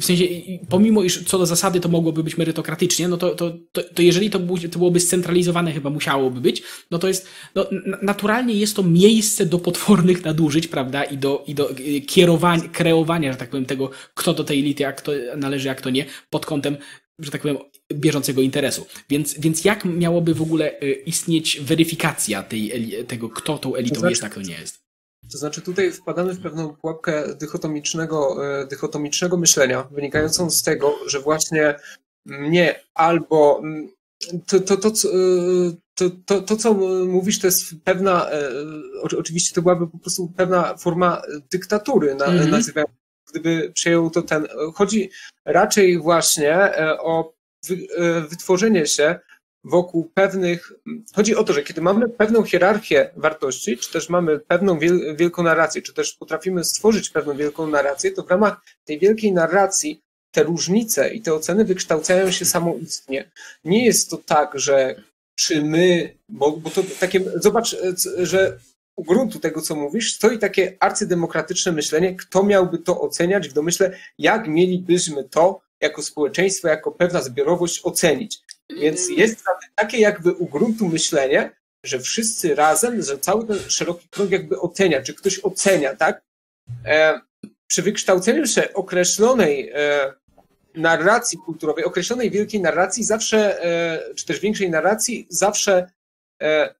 w sensie, pomimo iż co do zasady to mogłoby być merytokratycznie, no to, to, to, to jeżeli to, było, to byłoby scentralizowane, chyba musiałoby być, no to jest, no, naturalnie jest to miejsce do potwornych nadużyć, prawda, i do, i do y, kierowania, kreowania, że tak powiem, tego, kto do tej elity, a kto należy, a kto nie, pod kątem że tak powiem, bieżącego interesu. Więc, więc jak miałoby w ogóle y, istnieć weryfikacja tej, tego, kto tą elitą to znaczy, jest, a kto nie jest? To znaczy tutaj wpadamy w pewną pułapkę dychotomicznego, y, dychotomicznego myślenia, wynikającą z tego, że właśnie mnie albo mm, to, to, to, y, to, to, to, co mówisz, to jest pewna, oczywiście to byłaby po prostu pewna forma dyktatury, na, mm -hmm gdyby przejął to ten. Chodzi raczej właśnie e, o e, wytworzenie się wokół pewnych. Chodzi o to, że kiedy mamy pewną hierarchię wartości, czy też mamy pewną wiel, wielką narrację, czy też potrafimy stworzyć pewną wielką narrację, to w ramach tej wielkiej narracji te różnice i te oceny wykształcają się samoistnie. Nie jest to tak, że czy my, bo, bo to takie, zobacz, że u gruntu tego, co mówisz, stoi takie arcydemokratyczne myślenie, kto miałby to oceniać w domyśle, jak mielibyśmy to jako społeczeństwo, jako pewna zbiorowość ocenić. Więc mm. jest takie jakby u gruntu myślenie, że wszyscy razem, że cały ten szeroki krąg jakby ocenia, czy ktoś ocenia, tak? E, przy wykształceniu się określonej e, narracji kulturowej, określonej wielkiej narracji zawsze, e, czy też większej narracji, zawsze e,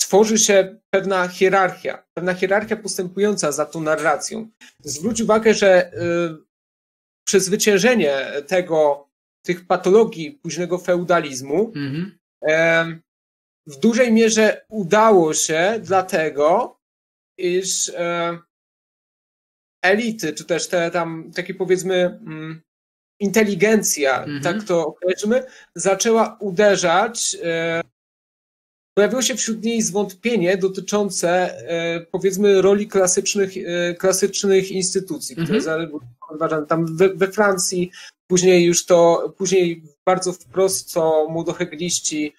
tworzy się pewna hierarchia, pewna hierarchia postępująca za tą narracją. Zwróć uwagę, że e, przezwyciężenie tego, tych patologii późnego feudalizmu mhm. w dużej mierze udało się dlatego, iż elity, czy też te tam takie powiedzmy mm, inteligencja, mhm. tak to określmy, zaczęła uderzać. Pojawiło się wśród niej zwątpienie dotyczące, e, powiedzmy, roli klasycznych, e, klasycznych instytucji, które mhm. uważane tam we, we, Francji, później już to, później bardzo wprost, co młodohegliści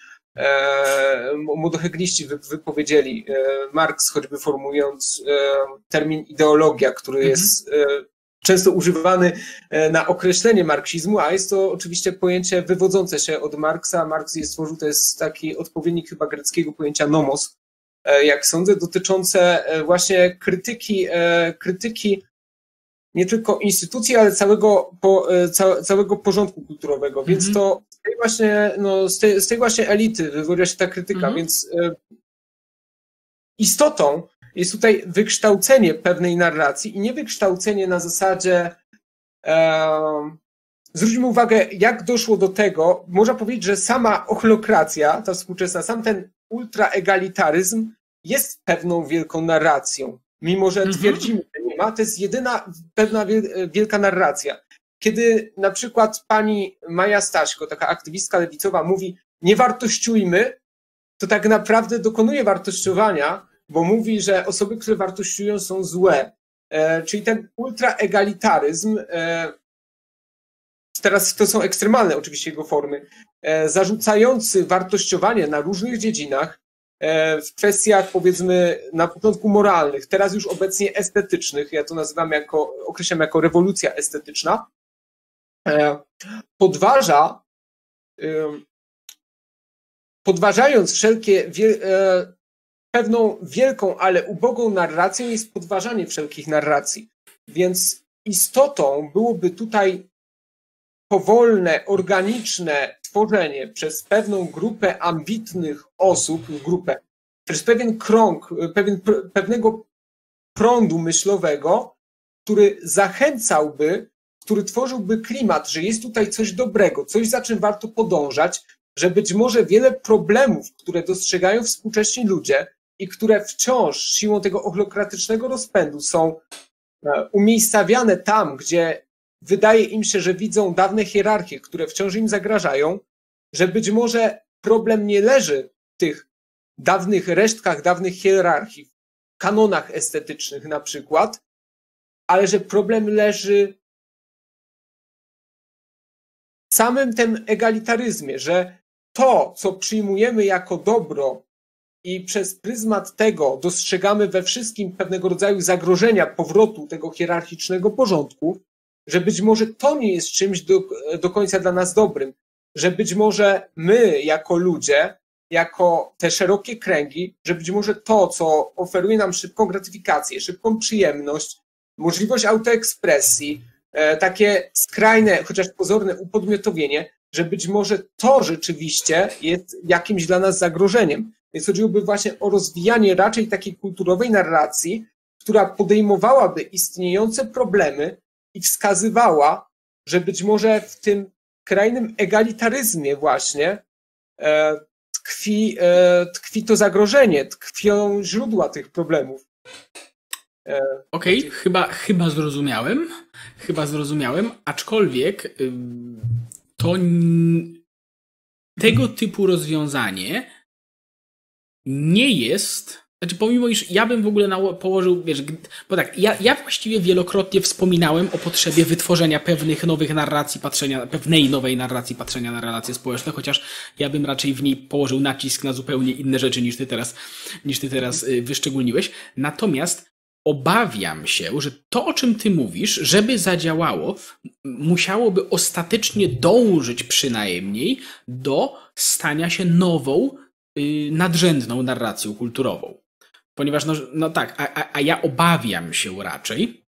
młodohegliści wypowiedzieli, Marx choćby formułując termin ideologia, który mhm. jest często używany e, na określenie marksizmu, a jest to oczywiście pojęcie wywodzące się od Marksa. Marks je stworzył, to jest taki odpowiednik chyba greckiego pojęcia nomos, e, jak sądzę, dotyczące e, właśnie krytyki, krytyki nie tylko instytucji, ale całego, po, całego porządku kulturowego. Więc -hmm. to z tej właśnie, no, z tej, z tej właśnie elity wywodziła się ta krytyka, -hmm. więc istotą jest tutaj wykształcenie pewnej narracji i nie wykształcenie na zasadzie. E, zwróćmy uwagę, jak doszło do tego. Można powiedzieć, że sama ochlokracja, ta współczesna, sam ten ultraegalitaryzm jest pewną wielką narracją. Mimo, że mhm. twierdzimy, ma, to jest jedyna pewna wielka narracja. Kiedy na przykład pani Maja Staśko, taka aktywistka lewicowa, mówi, nie wartościujmy, to tak naprawdę dokonuje wartościowania, bo mówi, że osoby, które wartościują są złe. E, czyli ten ultraegalitaryzm, e, teraz to są ekstremalne oczywiście jego formy, e, zarzucający wartościowanie na różnych dziedzinach, w kwestiach powiedzmy na początku moralnych, teraz już obecnie estetycznych, ja to nazywam jako, określam jako rewolucja estetyczna, e, podważa, e, podważając wszelkie pewną wielką, ale ubogą narracją jest podważanie wszelkich narracji. Więc istotą byłoby tutaj powolne, organiczne tworzenie przez pewną grupę ambitnych osób, grupę, przez pewien krąg, pewien, pewnego prądu myślowego, który zachęcałby, który tworzyłby klimat, że jest tutaj coś dobrego, coś za czym warto podążać, że być może wiele problemów, które dostrzegają współcześni ludzie, i które wciąż siłą tego ochlokratycznego rozpędu są e, umiejscawiane tam, gdzie wydaje im się, że widzą dawne hierarchie, które wciąż im zagrażają, że być może problem nie leży w tych dawnych resztkach, dawnych hierarchii, kanonach estetycznych na przykład, ale że problem leży w samym tym egalitaryzmie, że to, co przyjmujemy jako dobro i przez pryzmat tego dostrzegamy we wszystkim pewnego rodzaju zagrożenia powrotu tego hierarchicznego porządku, że być może to nie jest czymś do, do końca dla nas dobrym, że być może my jako ludzie, jako te szerokie kręgi, że być może to, co oferuje nam szybką gratyfikację, szybką przyjemność, możliwość autoekspresji, e, takie skrajne, chociaż pozorne upodmiotowienie, że być może to rzeczywiście jest jakimś dla nas zagrożeniem. Więc chodziłoby właśnie o rozwijanie raczej takiej kulturowej narracji, która podejmowałaby istniejące problemy i wskazywała, że być może w tym krajnym egalitaryzmie właśnie e, tkwi, e, tkwi to zagrożenie, tkwią źródła tych problemów. E, Okej, okay, chyba, chyba zrozumiałem. Chyba zrozumiałem, aczkolwiek to tego typu rozwiązanie nie jest znaczy, pomimo iż ja bym w ogóle położył, wiesz, bo tak, ja, ja właściwie wielokrotnie wspominałem o potrzebie wytworzenia pewnych nowych narracji, patrzenia, pewnej nowej narracji patrzenia na relacje społeczne, chociaż ja bym raczej w niej położył nacisk na zupełnie inne rzeczy niż ty teraz, niż ty teraz y, wyszczególniłeś. Natomiast obawiam się, że to, o czym ty mówisz, żeby zadziałało, musiałoby ostatecznie dążyć przynajmniej do stania się nową, y, nadrzędną narracją kulturową. Ponieważ, no, no tak, a, a ja obawiam się raczej,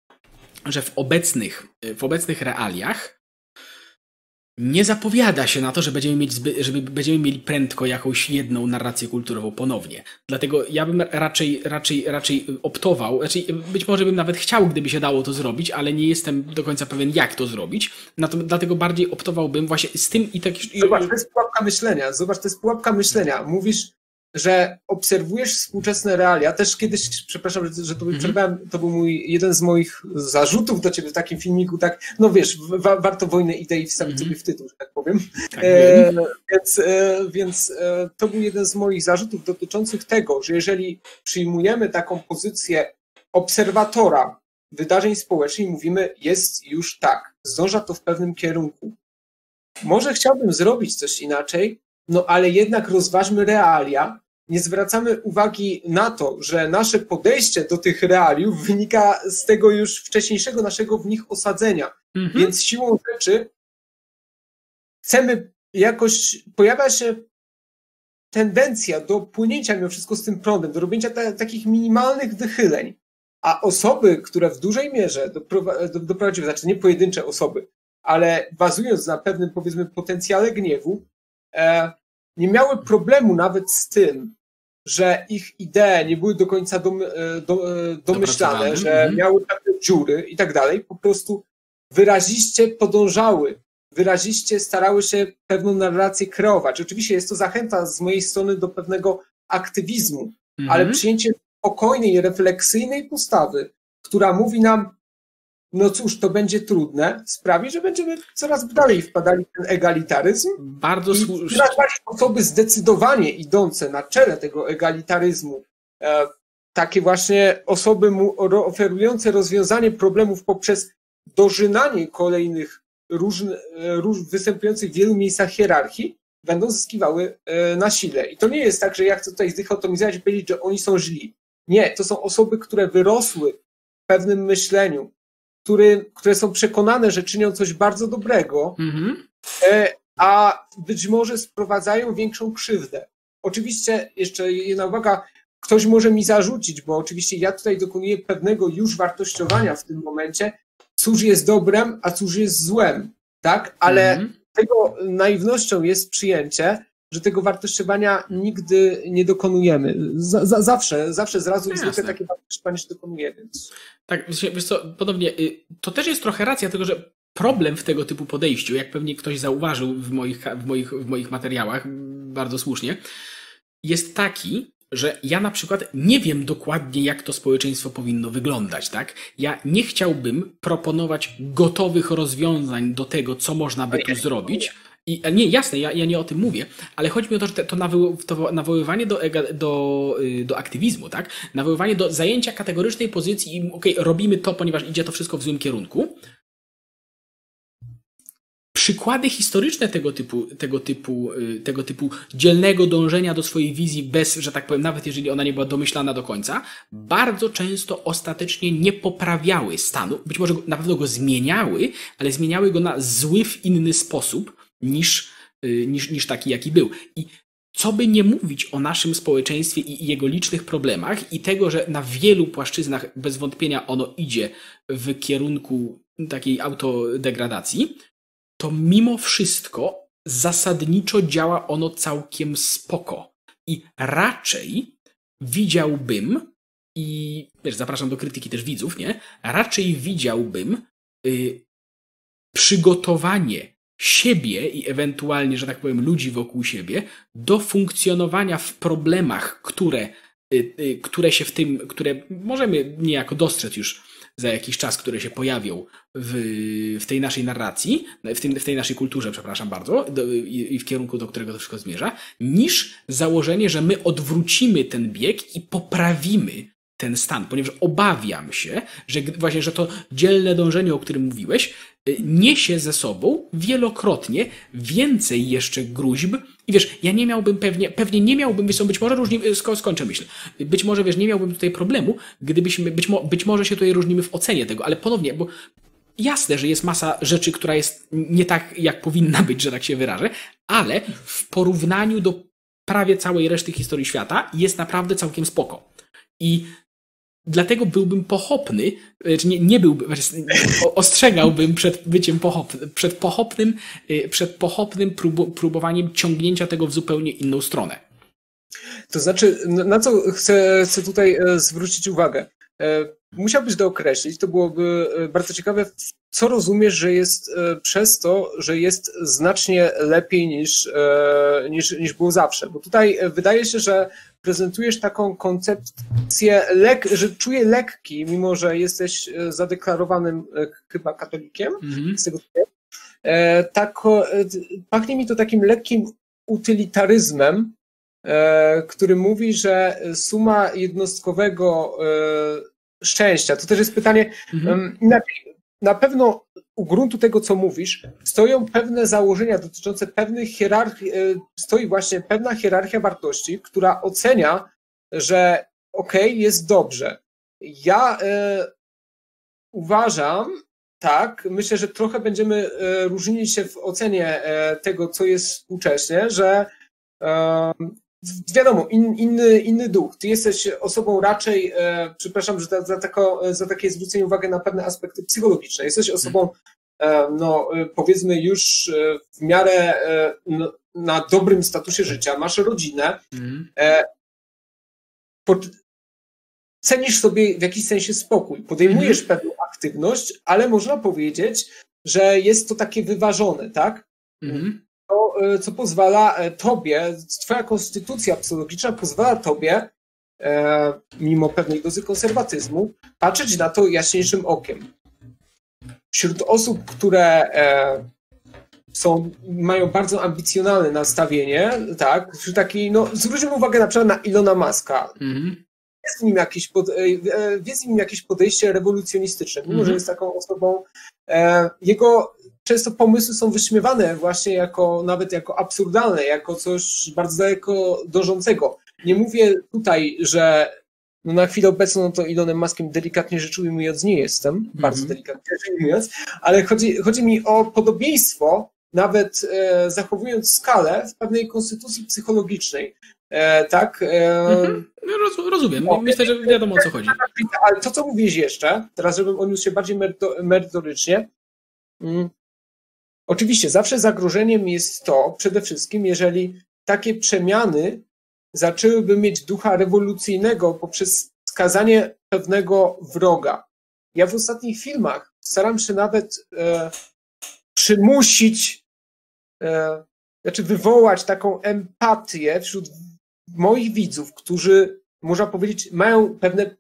że w obecnych, w obecnych realiach nie zapowiada się na to, że będziemy, mieć zby, żeby będziemy mieli prędko jakąś jedną narrację kulturową ponownie. Dlatego ja bym raczej, raczej, raczej optował, raczej być może bym nawet chciał, gdyby się dało to zrobić, ale nie jestem do końca pewien, jak to zrobić. Dlatego bardziej optowałbym właśnie z tym i tak. Zobacz, to jest pułapka myślenia. Zobacz, to jest pułapka myślenia. Mówisz, że obserwujesz współczesne realia. Też kiedyś, przepraszam, że, że to, mm -hmm. to był mój, jeden z moich zarzutów do ciebie w takim filmiku, tak, no wiesz, wa warto wojnę idei wstawić mm sobie w tytuł, że tak powiem. Tak, e, więc e, więc e, to był jeden z moich zarzutów dotyczących tego, że jeżeli przyjmujemy taką pozycję obserwatora wydarzeń społecznych i mówimy, jest już tak, zdąża to w pewnym kierunku. Może chciałbym zrobić coś inaczej, no ale jednak rozważmy realia. Nie zwracamy uwagi na to, że nasze podejście do tych realiów wynika z tego już wcześniejszego naszego w nich osadzenia. Mhm. Więc siłą rzeczy chcemy jakoś, pojawia się tendencja do płynięcia mimo wszystko z tym prądem, do robienia ta, takich minimalnych wychyleń. A osoby, które w dużej mierze doprowadziły, znaczy nie pojedyncze osoby, ale bazując na pewnym, powiedzmy, potencjale gniewu, nie miały problemu nawet z tym, że ich idee nie były do końca dom, e, do, e, domyślane, że mhm. miały pewne dziury i tak dalej, po prostu wyraziście podążały, wyraziście starały się pewną narrację kreować. Oczywiście jest to zachęta z mojej strony do pewnego aktywizmu, mhm. ale przyjęcie spokojnej, refleksyjnej postawy, która mówi nam, no cóż, to będzie trudne, sprawi, że będziemy coraz dalej wpadali w ten egalitaryzm. Bardzo słusznie. Osoby zdecydowanie idące na czele tego egalitaryzmu, e, takie właśnie osoby mu oferujące rozwiązanie problemów poprzez dożynanie kolejnych różnych, róż, występujących w wielu miejscach hierarchii, będą zyskiwały e, na sile. I to nie jest tak, że ja chcę tutaj zdychotomizować i powiedzieć, że oni są źli. Nie, to są osoby, które wyrosły w pewnym myśleniu, który, które są przekonane, że czynią coś bardzo dobrego, mhm. E, a być może sprowadzają większą krzywdę. Oczywiście, jeszcze jedna uwaga, ktoś może mi zarzucić, bo oczywiście ja tutaj dokonuję pewnego już wartościowania w tym momencie, cóż jest dobrem, a cóż jest złem, tak? Ale mhm. tego naiwnością jest przyjęcie, że tego wartościowania nigdy nie dokonujemy. Z, za, zawsze, zawsze zrazu no zwykle takie wartościowanie się dokonuje. Więc... Tak, wiesz co, podobnie, y, to też jest trochę racja, tylko że problem w tego typu podejściu, jak pewnie ktoś zauważył w moich, w moich, w moich materiałach, bardzo słusznie, jest taki, że ja na przykład nie wiem dokładnie, jak to społeczeństwo powinno wyglądać, tak? Ja nie chciałbym proponować gotowych rozwiązań do tego, co można by tu zrobić, i, nie, jasne, ja, ja nie o tym mówię, ale chodzi mi o to, że te, to, nawoł, to nawoływanie do, do, y, do aktywizmu, tak? Nawoływanie do zajęcia kategorycznej pozycji i okay, robimy to, ponieważ idzie to wszystko w złym kierunku. Przykłady historyczne tego typu, tego typu, y, tego typu dzielnego dążenia do swojej wizji bez, że tak powiem, nawet jeżeli ona nie była domyślana do końca, bardzo często ostatecznie nie poprawiały stanu. Być może na pewno go zmieniały, ale zmieniały go na zły w inny sposób, niż, y, niż, niż taki, jaki był. I co by nie mówić o naszym społeczeństwie i jego licznych problemach i tego, że na wielu płaszczyznach bez wątpienia ono idzie w kierunku takiej autodegradacji, to mimo wszystko zasadniczo działa ono całkiem spoko. I raczej widziałbym, i wiesz, zapraszam do krytyki też widzów, nie? Raczej widziałbym y, przygotowanie siebie i ewentualnie, że tak powiem, ludzi wokół siebie do funkcjonowania w problemach, które, y, y, które się w tym, które możemy niejako dostrzec już za jakiś czas, które się pojawią w, w tej naszej narracji, w, tym, w tej naszej kulturze, przepraszam bardzo, do, i, i w kierunku, do którego to wszystko zmierza, niż założenie, że my odwrócimy ten bieg i poprawimy ten stan, ponieważ obawiam się, że właśnie, że to dzielne dążenie, o którym mówiłeś, niesie ze sobą wielokrotnie więcej jeszcze gruźb. I wiesz, ja nie miałbym pewnie, pewnie nie miałbym, wiesz, być może różni, y, sko, skończę myśl, być może, wiesz, nie miałbym tutaj problemu, gdybyśmy, być, mo, być może się tutaj różnimy w ocenie tego, ale ponownie, bo jasne, że jest masa rzeczy, która jest nie tak, jak powinna być, że tak się wyrażę, ale w porównaniu do prawie całej reszty historii świata jest naprawdę całkiem spoko. I Dlatego byłbym pochopny, e, czy nie, nie byłbym, ostrzegałbym przed byciem pochopnym, przed pochopnym, e, przed pochopnym próbowaniem ciągnięcia tego w zupełnie inną stronę. To znaczy, na co chcę, chcę tutaj e, zwrócić uwagę? Musiałbyś dookreślić, to byłoby bardzo ciekawe, co rozumiesz, że jest przez to, że jest znacznie lepiej niż, niż, niż było zawsze. Bo tutaj wydaje się, że prezentujesz taką koncepcję, lek, że czuję lekki, mimo że jesteś e, zadeklarowanym e, chyba katolikiem, mm-hmm. z tego e, tak, pachnie mi to takim lekkim utylitaryzmem, który mówi, że suma jednostkowego szczęścia, to też jest pytanie, inaczej, na pewno u gruntu tego, co mówisz, stoją pewne założenia dotyczące pewnych hierarchii, e, stoi właśnie pewna hierarchia wartości, która ocenia, że okej, okay, jest dobrze. Ja e, uważam, tak, myślę, że trochę będziemy e, różnić się w ocenie tego, co jest współcześnie, że wiadomo, in, inny, inny duch. Ty jesteś osobą raczej, e, przepraszam, że za, za, tako, za takie zwrócenie uwagi na pewne aspekty psychologiczne. Jesteś osobą, e, no, e, powiedzmy, już e, w miarę e, no, na dobrym statusie życia, masz rodzinę. Mm. Pod, cenisz sobie w jakiś sensie spokój, podejmujesz mm. pewną aktywność, ale można powiedzieć, że jest to takie wyważone, tak? Mm e, co pozwala e, tobie, twoja konstytucja psychologiczna pozwala tobie, e, mimo pewnej dozy konserwatyzmu, patrzeć na to jaśniejszym okiem. Wśród osób, które są, mają bardzo ambicjonalne nastawienie, tak, wśród takiej, no, zwróćmy uwagę na przykład na Ilona Maska. Mm-hmm. Jest w, nim jakieś pod, jest w nim jakieś podejście rewolucjonistyczne, mimo mm-hmm. że jest taką osobą. Jego często pomysły są wyśmiewane właśnie jako, nawet jako absurdalne, jako coś bardzo daleko dążącego. Nie mówię tutaj, że no na chwilę obecną no to Elonem Muskiem delikatnie rzecz ujmując nie jestem, mm -hmm. bardzo delikatnie rzecz ujmując, ale chodzi, chodzi mi o podobieństwo, nawet e, zachowując skalę w pewnej konstytucji psychologicznej. E, tak? E, -hmm. Roz, rozumiem, no, myślę, że wiadomo o co chodzi. Ale to, co mówisz jeszcze, teraz żebym odniósł się bardziej merytorycznie, mm, Oczywiście zawsze zagrożeniem jest to przede wszystkim, jeżeli takie przemiany zaczęłyby mieć ducha rewolucyjnego poprzez skazanie pewnego wroga. Ja w ostatnich filmach staram się nawet e, przymusić, e, znaczy wywołać taką empatię wśród moich widzów, którzy, można powiedzieć, mają pewne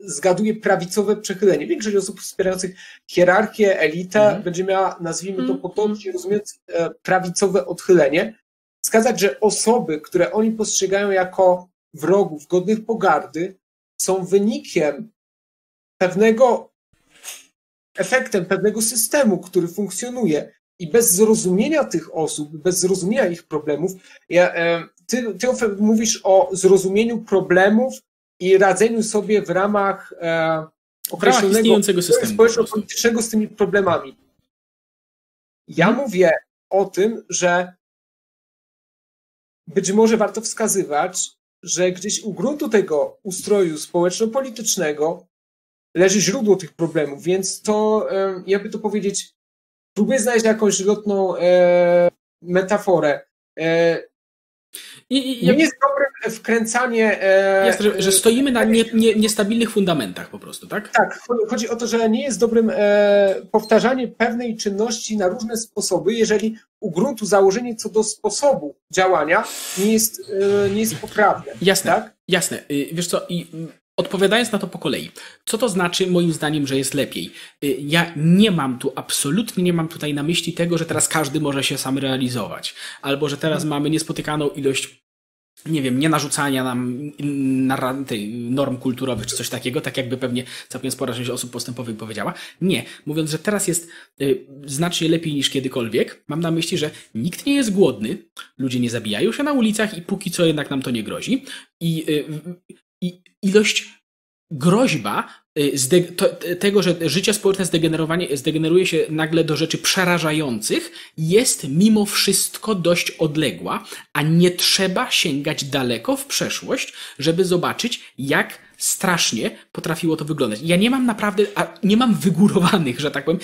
zgaduje prawicowe przechylenie. Większość osób wspierających hierarchię, elitę mm. będzie miała, nazwijmy to mhm. potocznie, rozumiejąc e, prawicowe odchylenie. Wskazać, że osoby, które oni postrzegają jako wrogów, godnych pogardy, są wynikiem pewnego, efektem pewnego systemu, który funkcjonuje. I bez zrozumienia tych osób, bez zrozumienia ich problemów, ja, e, ty, ty mówisz o zrozumieniu problemów i radzeniu sobie w ramach e, określonego systemu społeczno-politycznego z tymi problemami. Ja hmm. mówię o tym, że być może warto wskazywać, że gdzieś u gruntu tego ustroju społeczno-politycznego leży źródło tych problemów, więc to, e, jakby to powiedzieć, próbuję znaleźć jakąś lotną e, metaforę. E, i, i, nie jest dobre wkręcanie. E, jest, że, że stoimy na nie, nie, niestabilnych fundamentach po prostu, tak? Tak. Chodzi o to, że nie jest dobrym e, powtarzanie pewnej czynności na różne sposoby, jeżeli u gruntu założenie co do sposobu działania nie jest, e, nie jest poprawne. Jasne. Tak? Jasne. Y, wiesz co, i Odpowiadając na to po kolei, co to znaczy moim zdaniem, że jest lepiej? Y, ja nie mam tu, absolutnie nie mam tutaj na myśli tego, że teraz każdy może się sam realizować, albo że teraz mamy niespotykaną ilość nie wiem, nie narzucania nam norm kulturowych czy coś takiego, tak jakby pewnie całkiem spora część osób postępowych powiedziała. Nie. Mówiąc, że teraz jest y, znacznie lepiej niż kiedykolwiek, mam na myśli, że nikt nie jest głodny, ludzie nie zabijają się na ulicach i póki co jednak nam to nie grozi. I, y, i ilość groźba to, tego, że życie społeczne zdegeneruje się nagle do rzeczy przerażających, jest mimo wszystko dość odległa, a nie trzeba sięgać daleko w przeszłość, żeby zobaczyć, jak strasznie potrafiło to wyglądać. Ja nie mam naprawdę, a nie mam wygórowanych, że tak powiem,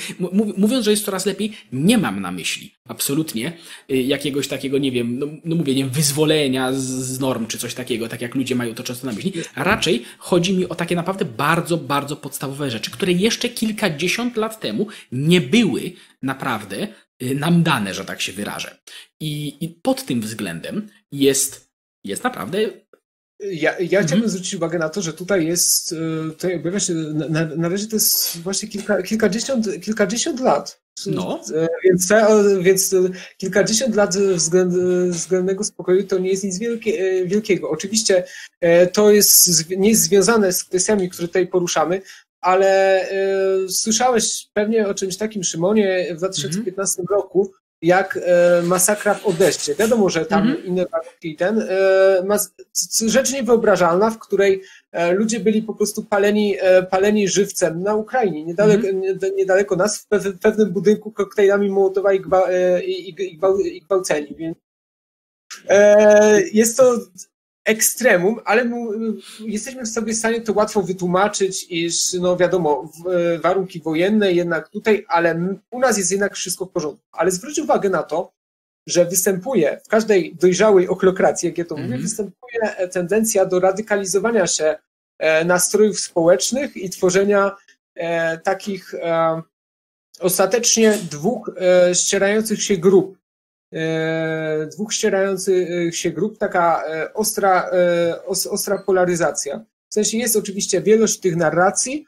mówiąc, że jest coraz lepiej, nie mam na myśli absolutnie y, jakiegoś takiego, nie wiem, no, no mówię, nie wyzwolenia z, z norm czy coś takiego, tak jak ludzie mają to często na myśli. Raczej chodzi mi o takie naprawdę bardzo, bardzo podstawowe rzeczy, które jeszcze kilkadziesiąt lat temu nie były naprawdę y, nam dane, że tak się wyrażę. I, i pod tym względem jest, jest naprawdę ja, ja mhm. chciałbym zwrócić uwagę na to, że tutaj jest, e, tutaj objawia się, na, na razie to jest właśnie kilka, kilkadziesiąt, kilkadziesiąt lat. No. E, więc, więc kilkadziesiąt lat względ, względnego spokoju to nie jest nic wielkie, e, wielkiego. Oczywiście to jest, nie jest związane z kwestiami, które tutaj poruszamy, ale słyszałeś pewnie o czymś takim, Szymonie, w 2015 mhm. roku, jak e, masakra w Odeście. Wiadomo, że tam mm -hmm. inne warunki i ten. E, rzecz niewyobrażalna, w której e, ludzie byli po prostu paleni, paleni żywcem na Ukrainie, niedaleko, mm -hmm. niedaleko nas, w, pewnym budynku koktajlami Mołotowa i, gwa, i, i, i, gwałceni. Więc, jest to ekstremum, ale jesteśmy sobie w stanie to łatwo wytłumaczyć, iż no wiadomo, e, warunki wojenne jednak tutaj, ale u nas jest jednak wszystko w porządku. Ale zwróć uwagę na to, że występuje w każdej dojrzałej ochlokracji, jak ja to mm -hmm. mówię, mhm. występuje tendencja do radykalizowania się e, nastrojów społecznych i tworzenia e, takich ostatecznie dwóch ścierających się grup E, dwóch ścierających się grup, taka e, ostra, e, ostra polaryzacja. W sensie jest oczywiście wielość tych narracji,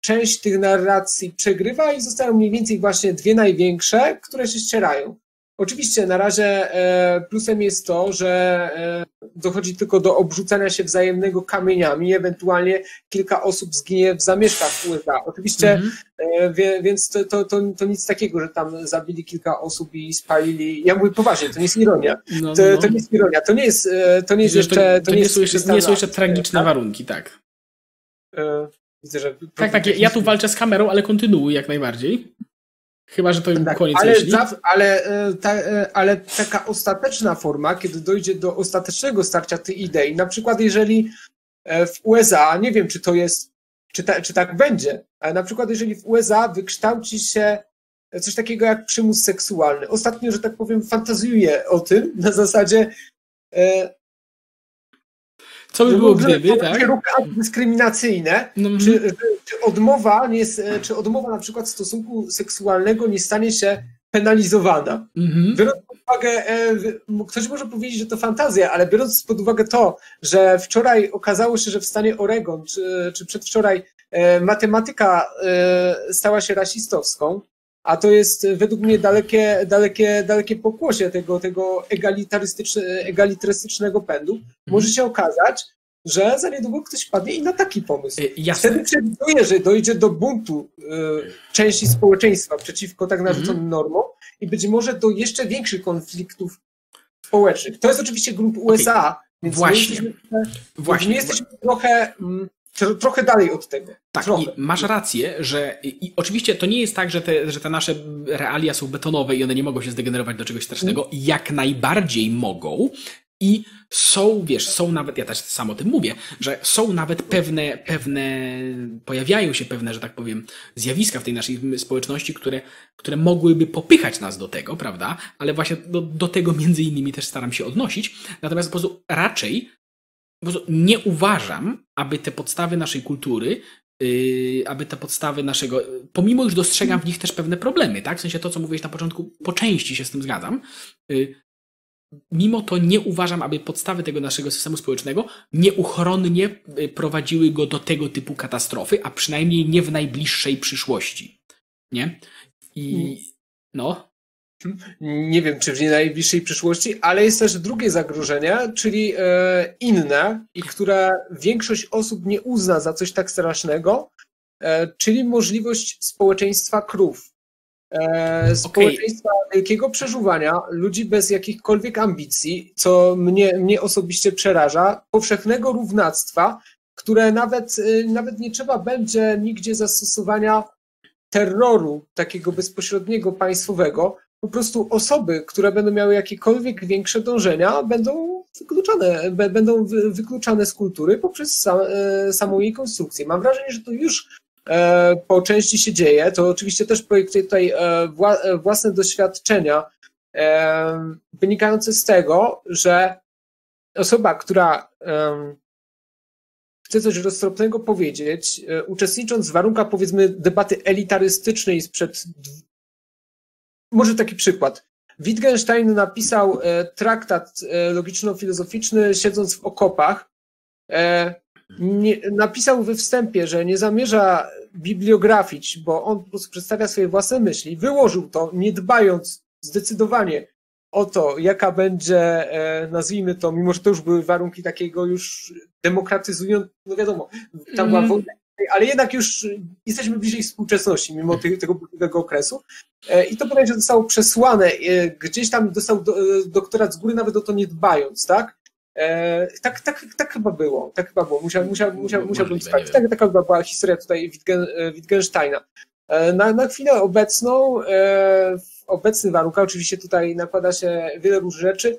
część tych narracji przegrywa i zostają mniej więcej właśnie dwie największe, które się ścierają. Oczywiście na razie e, plusem jest to, że e, dochodzi tylko do obrzucania się wzajemnego kamieniami, ewentualnie kilka osób zginie w zamieszkach USA. Oczywiście, mm -hmm. więc to, to, to, to, nic takiego, że tam zabili kilka osób i spalili. Ja mówię poważnie, to nie jest ironia. No, to, no. to nie jest ironia, to nie jest, to nie jest jeszcze. To, nie, nie, są jeszcze, nie są jeszcze tragiczne tak? warunki, tak. Widzę, że. Tak, tak, ja tu walczę z kamerą, ale kontynuuj jak najbardziej. Chyba, że to już tak, koniec ale, myśli. ale, e, ta, e, ale taka ostateczna forma, kiedy dojdzie do ostatecznego starcia tej idei, na przykład jeżeli e, w USA, nie wiem czy to jest, czy, ta, czy tak będzie, ale na przykład jeżeli w USA wykształci się coś takiego jak przymus seksualny. Ostatnio, że tak powiem, fantazjuję o tym na zasadzie co by było gdyby, tak? dyskryminacyjne, no, czy, mhm. czy, odmowa nie czy odmowa na przykład stosunku seksualnego nie stanie się penalizowana. Mhm. Biorąc pod uwagę, e, ktoś może powiedzieć, że to fantazja, ale biorąc pod uwagę to, że wczoraj okazało się, że w stanie Oregon, czy, czy przedwczoraj e, matematyka e, stała się rasistowską, a to jest według mnie dalekie, dalekie, dalekie pokłosie tego, tego egalitarystyczne, egalitarystycznego pędu, mhm. może się okazać, że za niedługo ktoś padnie i na taki pomysł. Y, jasne. Wtedy przewiduję, że dojdzie do buntu y, części społeczeństwa przeciwko tak narzuconym mhm. normom i być może do jeszcze większych konfliktów społecznych. To jest oczywiście grunt USA, okay. więc Właśnie. My jesteśmy, Właśnie. My jesteśmy trochę... Mm, trochę dalej od tego. Tak, masz rację, że i oczywiście to nie jest tak, że te, że te nasze realia są betonowe i one nie mogą się zdegenerować do czegoś strasznego. Mm. Jak najbardziej mogą. I są, wiesz, są nawet, ja też sam o tym mówię, że są nawet pewne, pewne, pojawiają się pewne, że tak powiem, zjawiska w tej naszej społeczności, które, które mogłyby popychać nas do tego, prawda? Ale właśnie do, do tego między innymi też staram się odnosić. Natomiast po prostu raczej nie uważam, aby te podstawy naszej kultury, yy, aby te podstawy naszego, pomimo już dostrzegam w nich też pewne problemy, tak? W sensie to, co mówiłeś na początku, po części się z tym zgadzam. Yy, mimo to nie uważam, aby podstawy tego naszego systemu społecznego nieuchronnie y, prowadziły go do tego typu katastrofy, a przynajmniej nie w najbliższej przyszłości. Nie? I no. Nie wiem, czy w najbliższej przyszłości, ale jest też drugie zagrożenie, czyli e, inne, i które większość osób nie uzna za coś tak strasznego, e, czyli możliwość społeczeństwa krów. E, społeczeństwa okay. wielkiego przeżuwania, ludzi bez jakichkolwiek ambicji, co mnie, mnie osobiście przeraża, powszechnego równactwa, które nawet, nawet nie trzeba będzie nigdzie zastosowania terroru takiego bezpośredniego, państwowego. Po prostu osoby, które będą miały jakiekolwiek większe dążenia, będą wykluczane, będą wykluczane z kultury poprzez e, samą jej konstrukcję. Mam wrażenie, że to już E, po części się dzieje. To oczywiście też projektuję tutaj e, własne doświadczenia wynikające z tego, że osoba, która chce coś roztropnego powiedzieć, uczestnicząc w warunkach powiedzmy debaty elitarystycznej sprzed może taki przykład. Wittgenstein napisał traktat logiczno-filozoficzny siedząc w okopach nie, napisał we wstępie, że nie zamierza bibliografić, bo on po prostu przedstawia swoje własne myśli. Wyłożył to, nie dbając zdecydowanie o to, jaka będzie, e, nazwijmy to, mimo że to już były warunki takiego już demokratyzującego, no wiadomo, tam była mm. wojna, ale jednak już jesteśmy bliżej współczesności, mimo tego, tego burzliwego okresu. E, I to bodajże zostało przesłane, e, gdzieś tam dostał do, doktorat z góry, nawet o to nie dbając, tak? E, tak, tak, tak chyba było, tak chyba było, musiał, musiał, musiał, musiałbym sprawdzić. Tak, taka chyba była historia tutaj Wittgen, e, Wittgensteina. E, na, na chwilę obecną, w obecnych warunkach, oczywiście tutaj nakłada się wiele różnych rzeczy,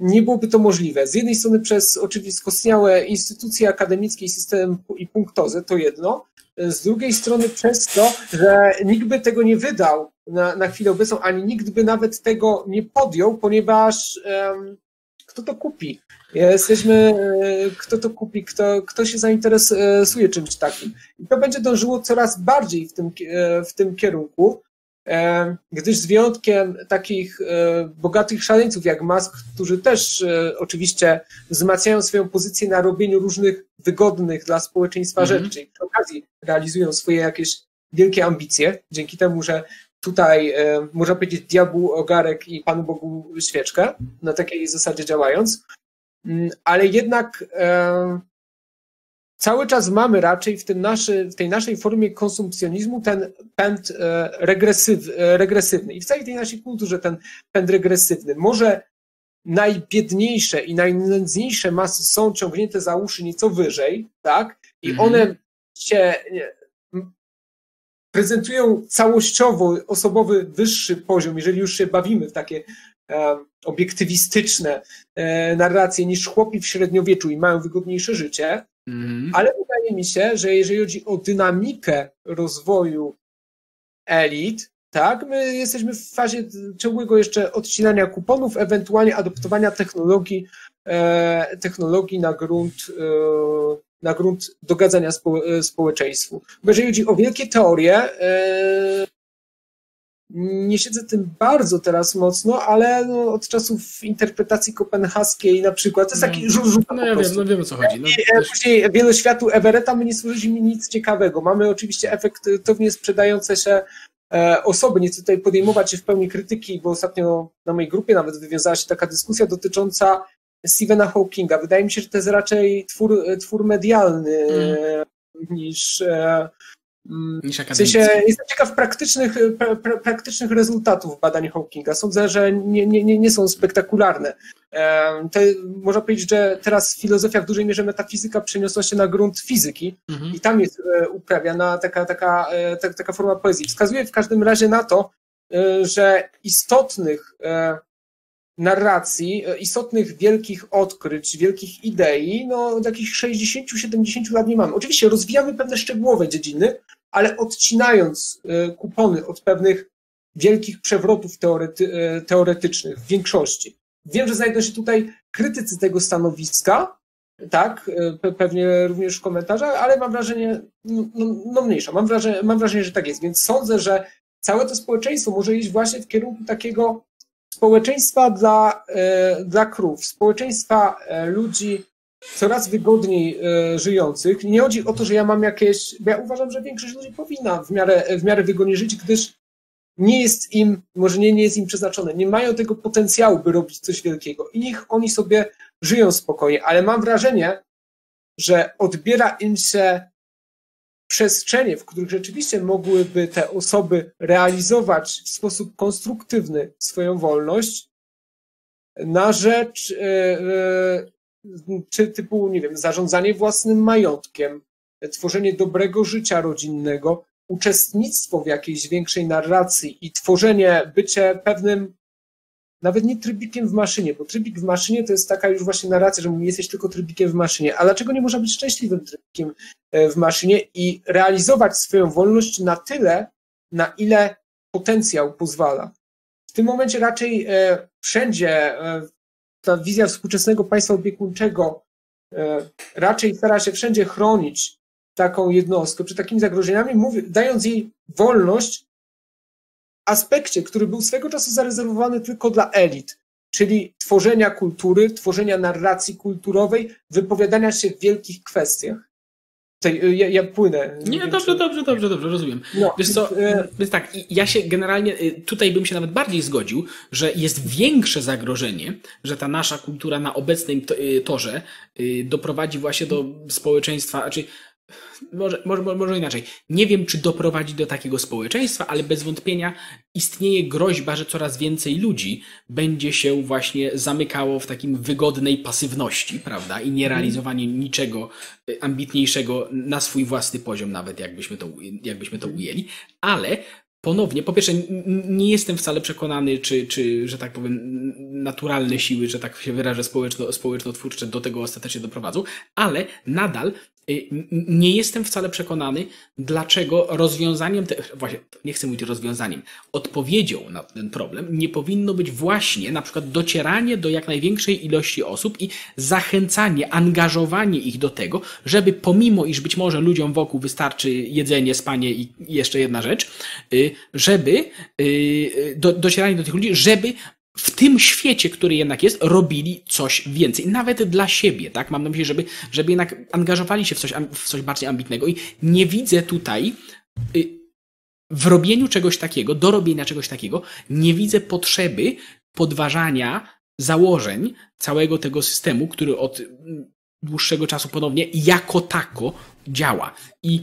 nie byłoby to możliwe. Z jednej strony przez oczywiście skostniałe instytucje akademickie i system i punktozy, to jedno, z drugiej strony przez to, że nikt by tego nie wydał na, na chwilę obecną, ani nikt by nawet tego nie podjął, ponieważ um, kto to kupi? Jesteśmy, e, kto to kupi, kto, kto się zainteresuje czymś takim. I to będzie dążyło coraz bardziej w tym, e, w tym kierunku, e, gdyż z wyjątkiem takich bogatych szaleńców jak Musk, którzy też oczywiście wzmacniają swoją pozycję na robieniu różnych wygodnych dla społeczeństwa mm -hmm. rzeczy i przy okazji realizują swoje jakieś wielkie ambicje, dzięki temu, że tutaj e, można powiedzieć diabłu ogarek i Panu Bogu świeczkę, na takiej zasadzie działając, mm, ale jednak e, cały czas mamy raczej w, tym naszy, w tej naszej formie konsumpcjonizmu ten pęd e, regresyw, regresywny i w całej tej naszej kulturze ten pęd regresywny. Może najbiedniejsze i najnędzniejsze masy są ciągnięte za uszy nieco wyżej, tak? I mhm. one się prezentują całościowo osobowy wyższy poziom, jeżeli już się bawimy w takie e, obiektywistyczne e, narracje niż chłopi w średniowieczu i mają wygodniejsze życie, mm. ale wydaje mi się, że jeżeli chodzi o dynamikę rozwoju elit, tak, my jesteśmy w fazie ciągłego jeszcze odcinania kuponów, ewentualnie adoptowania technologii, e, technologii na grunt e, na grunt dogadzania spo, e, społeczeństwu. Bo jeżeli chodzi o wielkie teorie, e, nie siedzę tym bardzo teraz mocno, ale no, od czasów interpretacji kopenhaskiej na przykład, to jest taki no, rzut, No ja wiem, no wiem o co chodzi. No, e, Później wieloświatu Everetta my nie służy mi nic ciekawego. Mamy oczywiście efektownie sprzedające się osoby. Nie chcę tutaj podejmować się w pełni krytyki, bo ostatnio na mojej grupie nawet wywiązała się taka dyskusja dotycząca Stephena Hawkinga. Wydaje mi się, że to jest raczej twór, twór medialny mm. niż. E, mm, niż w sensie jestem ciekaw praktycznych, pra, pra, praktycznych rezultatów badań Hawkinga. Sądzę, że nie, nie, nie są spektakularne. E, to, można powiedzieć, że teraz filozofia w dużej mierze metafizyka przeniosła się na grunt fizyki mm-hmm. i tam jest e, uprawiana taka, taka, taka, taka forma poezji. Wskazuje w każdym razie na to, że istotnych narracji, e, istotnych wielkich odkryć, wielkich idei, no takich 60-70 lat nie mamy. Oczywiście rozwijamy pewne szczegółowe dziedziny, ale odcinając e, kupony od pewnych wielkich przewrotów teorety, e, teoretycznych w większości. Wiem, że znajdą się tutaj krytycy tego stanowiska, tak, pewnie również w komentarzach, ale mam wrażenie, no, no, no mniejsza, mam wrażenie, mam wrażenie, że tak jest, więc sądzę, że całe to społeczeństwo może iść właśnie w kierunku takiego społeczeństwa dla, e, dla krów, społeczeństwa e, ludzi coraz wygodniej e, żyjących. Nie chodzi o to, że ja mam jakieś, ja uważam, że większość ludzi powinna w miarę, w miarę wygodnie żyć, gdyż nie jest im, może nie, nie jest im przeznaczone, nie mają tego potencjału, by robić coś wielkiego. I niech oni sobie żyją spokojnie, ale mam wrażenie, że odbiera im się przestrzenie, w których rzeczywiście mogłyby te osoby realizować w sposób konstruktywny swoją wolność na rzecz e, e, czy typu, nie wiem, zarządzanie własnym majątkiem, tworzenie dobrego życia rodzinnego, uczestnictwo w jakiejś większej narracji i tworzenie, bycie pewnym nawet nie trybikiem w maszynie, bo trybik w maszynie to jest taka już właśnie narracja, że jesteś tylko trybikiem w maszynie. A dlaczego nie można być szczęśliwym trybikiem e, w maszynie i realizować swoją wolność na tyle, na ile potencjał pozwala? W tym momencie raczej e, wszędzie e, ta wizja współczesnego państwa opiekuńczego raczej stara się wszędzie chronić taką jednostkę przed takimi zagrożeniami, mówi, dając jej wolność aspekcie, który był swego czasu zarezerwowany tylko dla elit, czyli tworzenia kultury, tworzenia narracji kulturowej, wypowiadania się w wielkich kwestiach. Tutaj, ja, ja płynę. Nie, nie dobrze, czy... dobrze, dobrze, dobrze, rozumiem. No, Wiesz co, e... więc tak, ja się generalnie, y, tutaj bym się nawet bardziej zgodził, że jest większe zagrożenie, że ta nasza kultura na obecnym y, torze y, doprowadzi właśnie do społeczeństwa, znaczy może, może, może inaczej. Nie wiem, czy doprowadzi do takiego społeczeństwa, ale bez wątpienia istnieje groźba, że coraz więcej ludzi będzie się właśnie zamykało w takim wygodnej pasywności, prawda? I nie realizowanie niczego y, ambitniejszego na swój własny poziom, nawet jakbyśmy to, jakbyśmy to ujęli. Ale ponownie, po pierwsze, nie jestem wcale przekonany, czy, czy, że tak powiem, naturalne siły, że tak się wyrażę, społeczno, społeczno-twórcze do tego ostatecznie doprowadzą, ale nadal nie jestem wcale przekonany, dlaczego rozwiązaniem, te, właśnie nie chcę mówić rozwiązaniem, odpowiedzią na ten problem nie powinno być właśnie na przykład docieranie do jak największej ilości osób i zachęcanie, angażowanie ich do tego, żeby pomimo, iż być może ludziom wokół wystarczy jedzenie, spanie i jeszcze jedna rzecz, y, żeby y, do, docieranie do tych ludzi, żeby w tym świecie, który jednak jest, robili coś więcej. Nawet dla siebie, tak? Mam na myśli, żeby, żeby jednak angażowali się w coś, w coś bardziej ambitnego i nie widzę tutaj y, w robieniu czegoś takiego, do robienia czegoś takiego, nie widzę potrzeby podważania założeń całego tego systemu, który od dłuższego czasu ponownie jako tako działa. I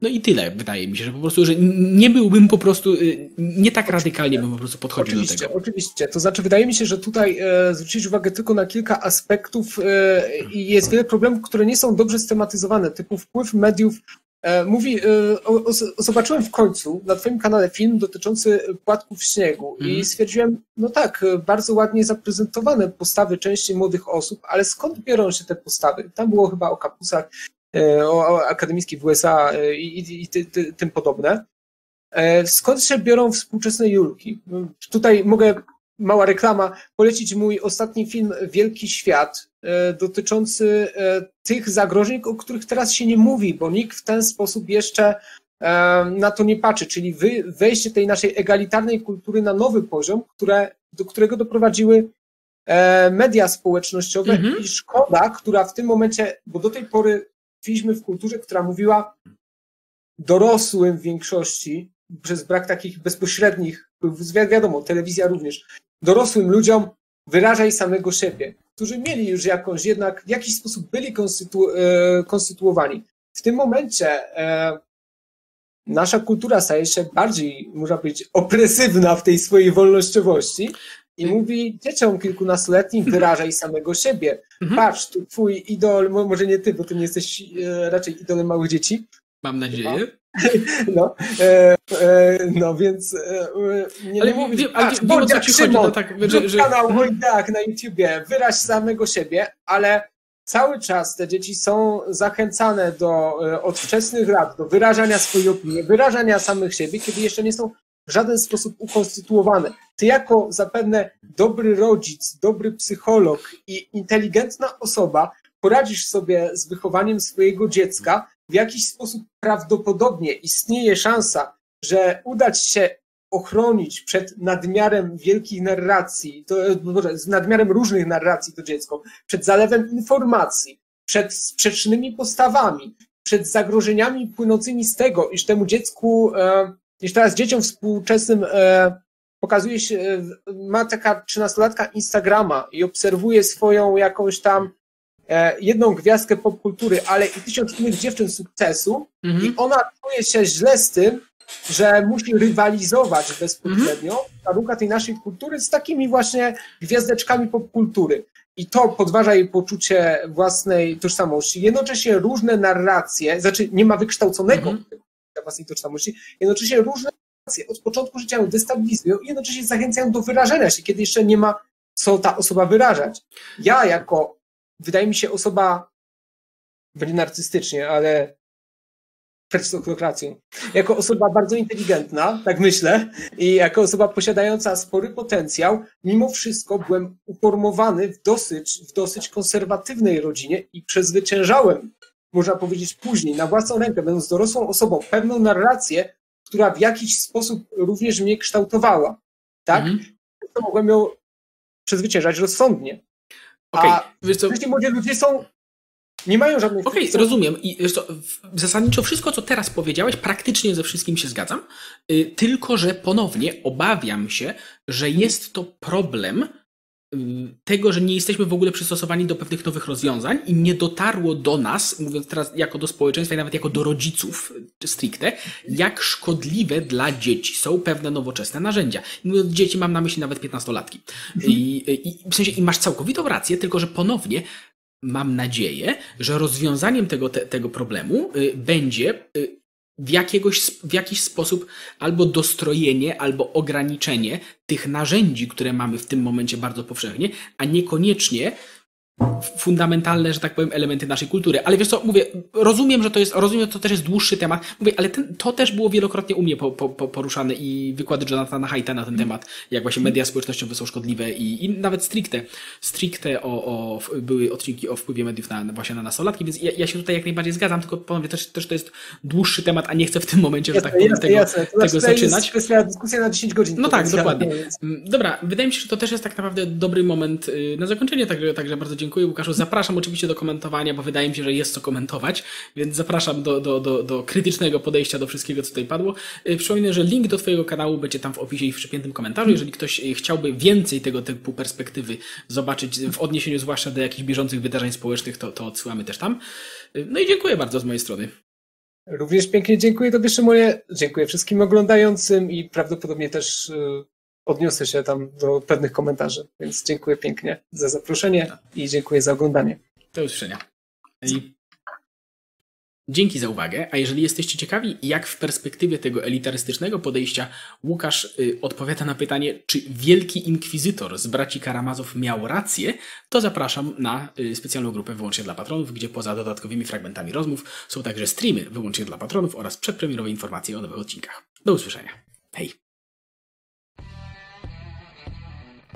no i tyle, wydaje mi się, że po prostu, że nie byłbym po prostu, y, nie tak radykalnie bym po prostu podchodził oczywiście, do tego. Oczywiście, to znaczy wydaje mi się, że tutaj e, zwrócić uwagę tylko na kilka aspektów e, i jest wiele problemów, które nie są dobrze stematyzowane, typu wpływ mediów e, Mówi, e, o, o, zobaczyłem w końcu na Twoim kanale film dotyczący płatków śniegu mm. i mhm. stwierdziłem, no tak, bardzo ładnie zaprezentowane postawy części młodych osób, ale skąd biorą się te postawy? Tam było chyba o kapusach E, akademickich w USA e, i, i, i ty, ty, tym podobne. E, skąd się biorą współczesne Julki? Tutaj mogę, mała reklama, polecić mój ostatni film Wielki Świat, dotyczący tych zagrożeń, o których teraz się nie mówi, bo nikt w ten sposób jeszcze na to nie patrzy, czyli wejście tej naszej egalitarnej kultury na nowy poziom, które, do którego doprowadziły media społecznościowe mhm. i szkoda, która w tym momencie, bo do tej pory tkwiliśmy w kulturze, która mówiła dorosłym w większości, przez brak takich bezpośrednich, wiadomo, telewizja również, dorosłym ludziom wyrażaj samego siebie, którzy mieli już jakąś jednak, w jakiś sposób byli konstytu, e, konstytuowani. W tym momencie e, nasza kultura staje się bardziej, można powiedzieć, opresywna w tej swojej wolnościowości i mówi dzieciom kilkunastoletnim, wyrażaj samego siebie. Mhm. Patrz, tu twój idol, może nie ty, bo ty nie jesteś e, raczej idolem małych dzieci. Mam nadzieję. No, e, e, no więc e, nie ale mówisz, wiem, ale wiem, o co ci chodzi, no tak, że, że... kanał mój tak na YouTubie, wyraź samego siebie, ale cały czas te dzieci są zachęcane do e, od wczesnych lat do wyrażania swojej opinii, wyrażania samych siebie, kiedy jeszcze nie są w żaden sposób ukonstytuowane. Ty jako zapewne dobry rodzic, dobry psycholog i inteligentna osoba poradzisz sobie z wychowaniem swojego dziecka, w jakiś sposób prawdopodobnie istnieje szansa, że uda ci się ochronić przed nadmiarem wielkich narracji, to, z nadmiarem różnych narracji to dziecko, przed zalewem informacji, przed sprzecznymi postawami, przed zagrożeniami płynącymi z tego, iż temu dziecku, e, iż teraz dzieciom współczesnym e, pokazuje się, e, ma taka trzynastolatka Instagrama i obserwuje swoją jakąś tam e, jedną gwiazdkę popkultury, ale i tysiąc innych dziewczyn sukcesu mhm. i ona czuje się źle z tym, że musi rywalizować bezpośrednio mhm. warunka tej naszej kultury z takimi właśnie gwiazdeczkami popkultury. I to podważa jej poczucie własnej tożsamości. Jednocześnie różne narracje, znaczy nie ma wykształconego mhm. Własnej tożsamości, jednocześnie różne narracje od początku życia ją destabilizują i jednocześnie zachęcają do wyrażenia się, kiedy jeszcze nie ma co ta osoba wyrażać. Ja jako, wydaje mi się, osoba, będzie narcystycznie, ale arystokracją. Jako osoba bardzo inteligentna, tak myślę, i jako osoba posiadająca spory potencjał, mimo wszystko byłem uformowany w dosyć, w dosyć konserwatywnej rodzinie i przezwyciężałem, można powiedzieć później, na własną rękę, będąc dorosłą osobą, pewną narrację, która w jakiś sposób również mnie kształtowała. Tak? Mhm. To mogłem ją przezwyciężać rozsądnie. Okay. A Wiesz co? młodzi ludzie są nie mają żadnych. Okej, okay, rozumiem. I co, zasadniczo wszystko, co teraz powiedziałeś, praktycznie ze wszystkim się zgadzam. Yy, tylko, że ponownie obawiam się, że jest to problem tego, że nie jesteśmy w ogóle przystosowani do pewnych nowych rozwiązań i nie dotarło do nas, mówiąc teraz jako do społeczeństwa i nawet jako do rodziców stricte, jak szkodliwe dla dzieci są pewne nowoczesne narzędzia. Mówiąc dzieci, mam na myśli nawet 15-latki. Mhm. I, i, w sensie, i masz całkowitą rację, tylko że ponownie mam nadzieję, że rozwiązaniem tego, te, tego problemu y, będzie w, jakiegoś, w jakiś sposób albo dostrojenie, albo ograniczenie tych narzędzi, które mamy w tym momencie bardzo powszechnie, a niekoniecznie fundamentalne, że tak powiem, elementy naszej kultury. Ale wiesz co, mówię, rozumiem, że to jest, rozumiem, że to też jest dłuższy temat, mówię, ale ten, to też było wielokrotnie u mnie po, po, po poruszane i wykłady Jonathana Haidta na ten mm. temat, jak właśnie media społecznościowe są szkodliwe i, i nawet stricte, stricte o, o, były odcinki o wpływie mediów na, właśnie na nastolatki, więc ja, ja się tutaj jak najbardziej zgadzam, tylko powiem, też, też to jest dłuższy temat, a nie chcę w tym momencie, że tak powiem, jasne, tego, jasne. To tego zaczynać. To jest dyskusja na 10 godzin. No tak, dokładnie. Mm, dobra, wydaje mi się, że to też jest tak naprawdę dobry moment y, na zakończenie, także, także bardzo dziękuję Łukaszu. Zapraszam oczywiście do komentowania, bo wydaje mi się, że jest co komentować, więc zapraszam do, do, do, do krytycznego podejścia do wszystkiego, co tutaj padło. Y, przypominam, że link do Twojego kanału będzie tam w opisie i w przypiętym komentarzu. Jeżeli ktoś y, chciałby więcej tego typu perspektywy zobaczyć, w odniesieniu zwłaszcza do jakichś bieżących wydarzeń społecznych, to, to odsyłamy też tam. Y, no i dziękuję bardzo z mojej strony. Również pięknie dziękuję Tobie, Szymonie. Dziękuję wszystkim oglądającym i prawdopodobnie też odniosę się tam do pewnych komentarzy. Więc dziękuję pięknie za zaproszenie i dziękuję za oglądanie. Do usłyszenia. I dzięki za uwagę. A jeżeli jesteście ciekawi, jak w perspektywie tego elitarystycznego podejścia Łukasz y, odpowiada na pytanie, czy wielki inkwizytor z braci Karamazow miał rację, to zapraszam na y, specjalną grupę wyłącznie dla patronów, gdzie poza dodatkowymi fragmentami rozmów są także streamy wyłącznie dla patronów oraz przedpremierowe informacje o nowych odcinkach. Do usłyszenia. Hej!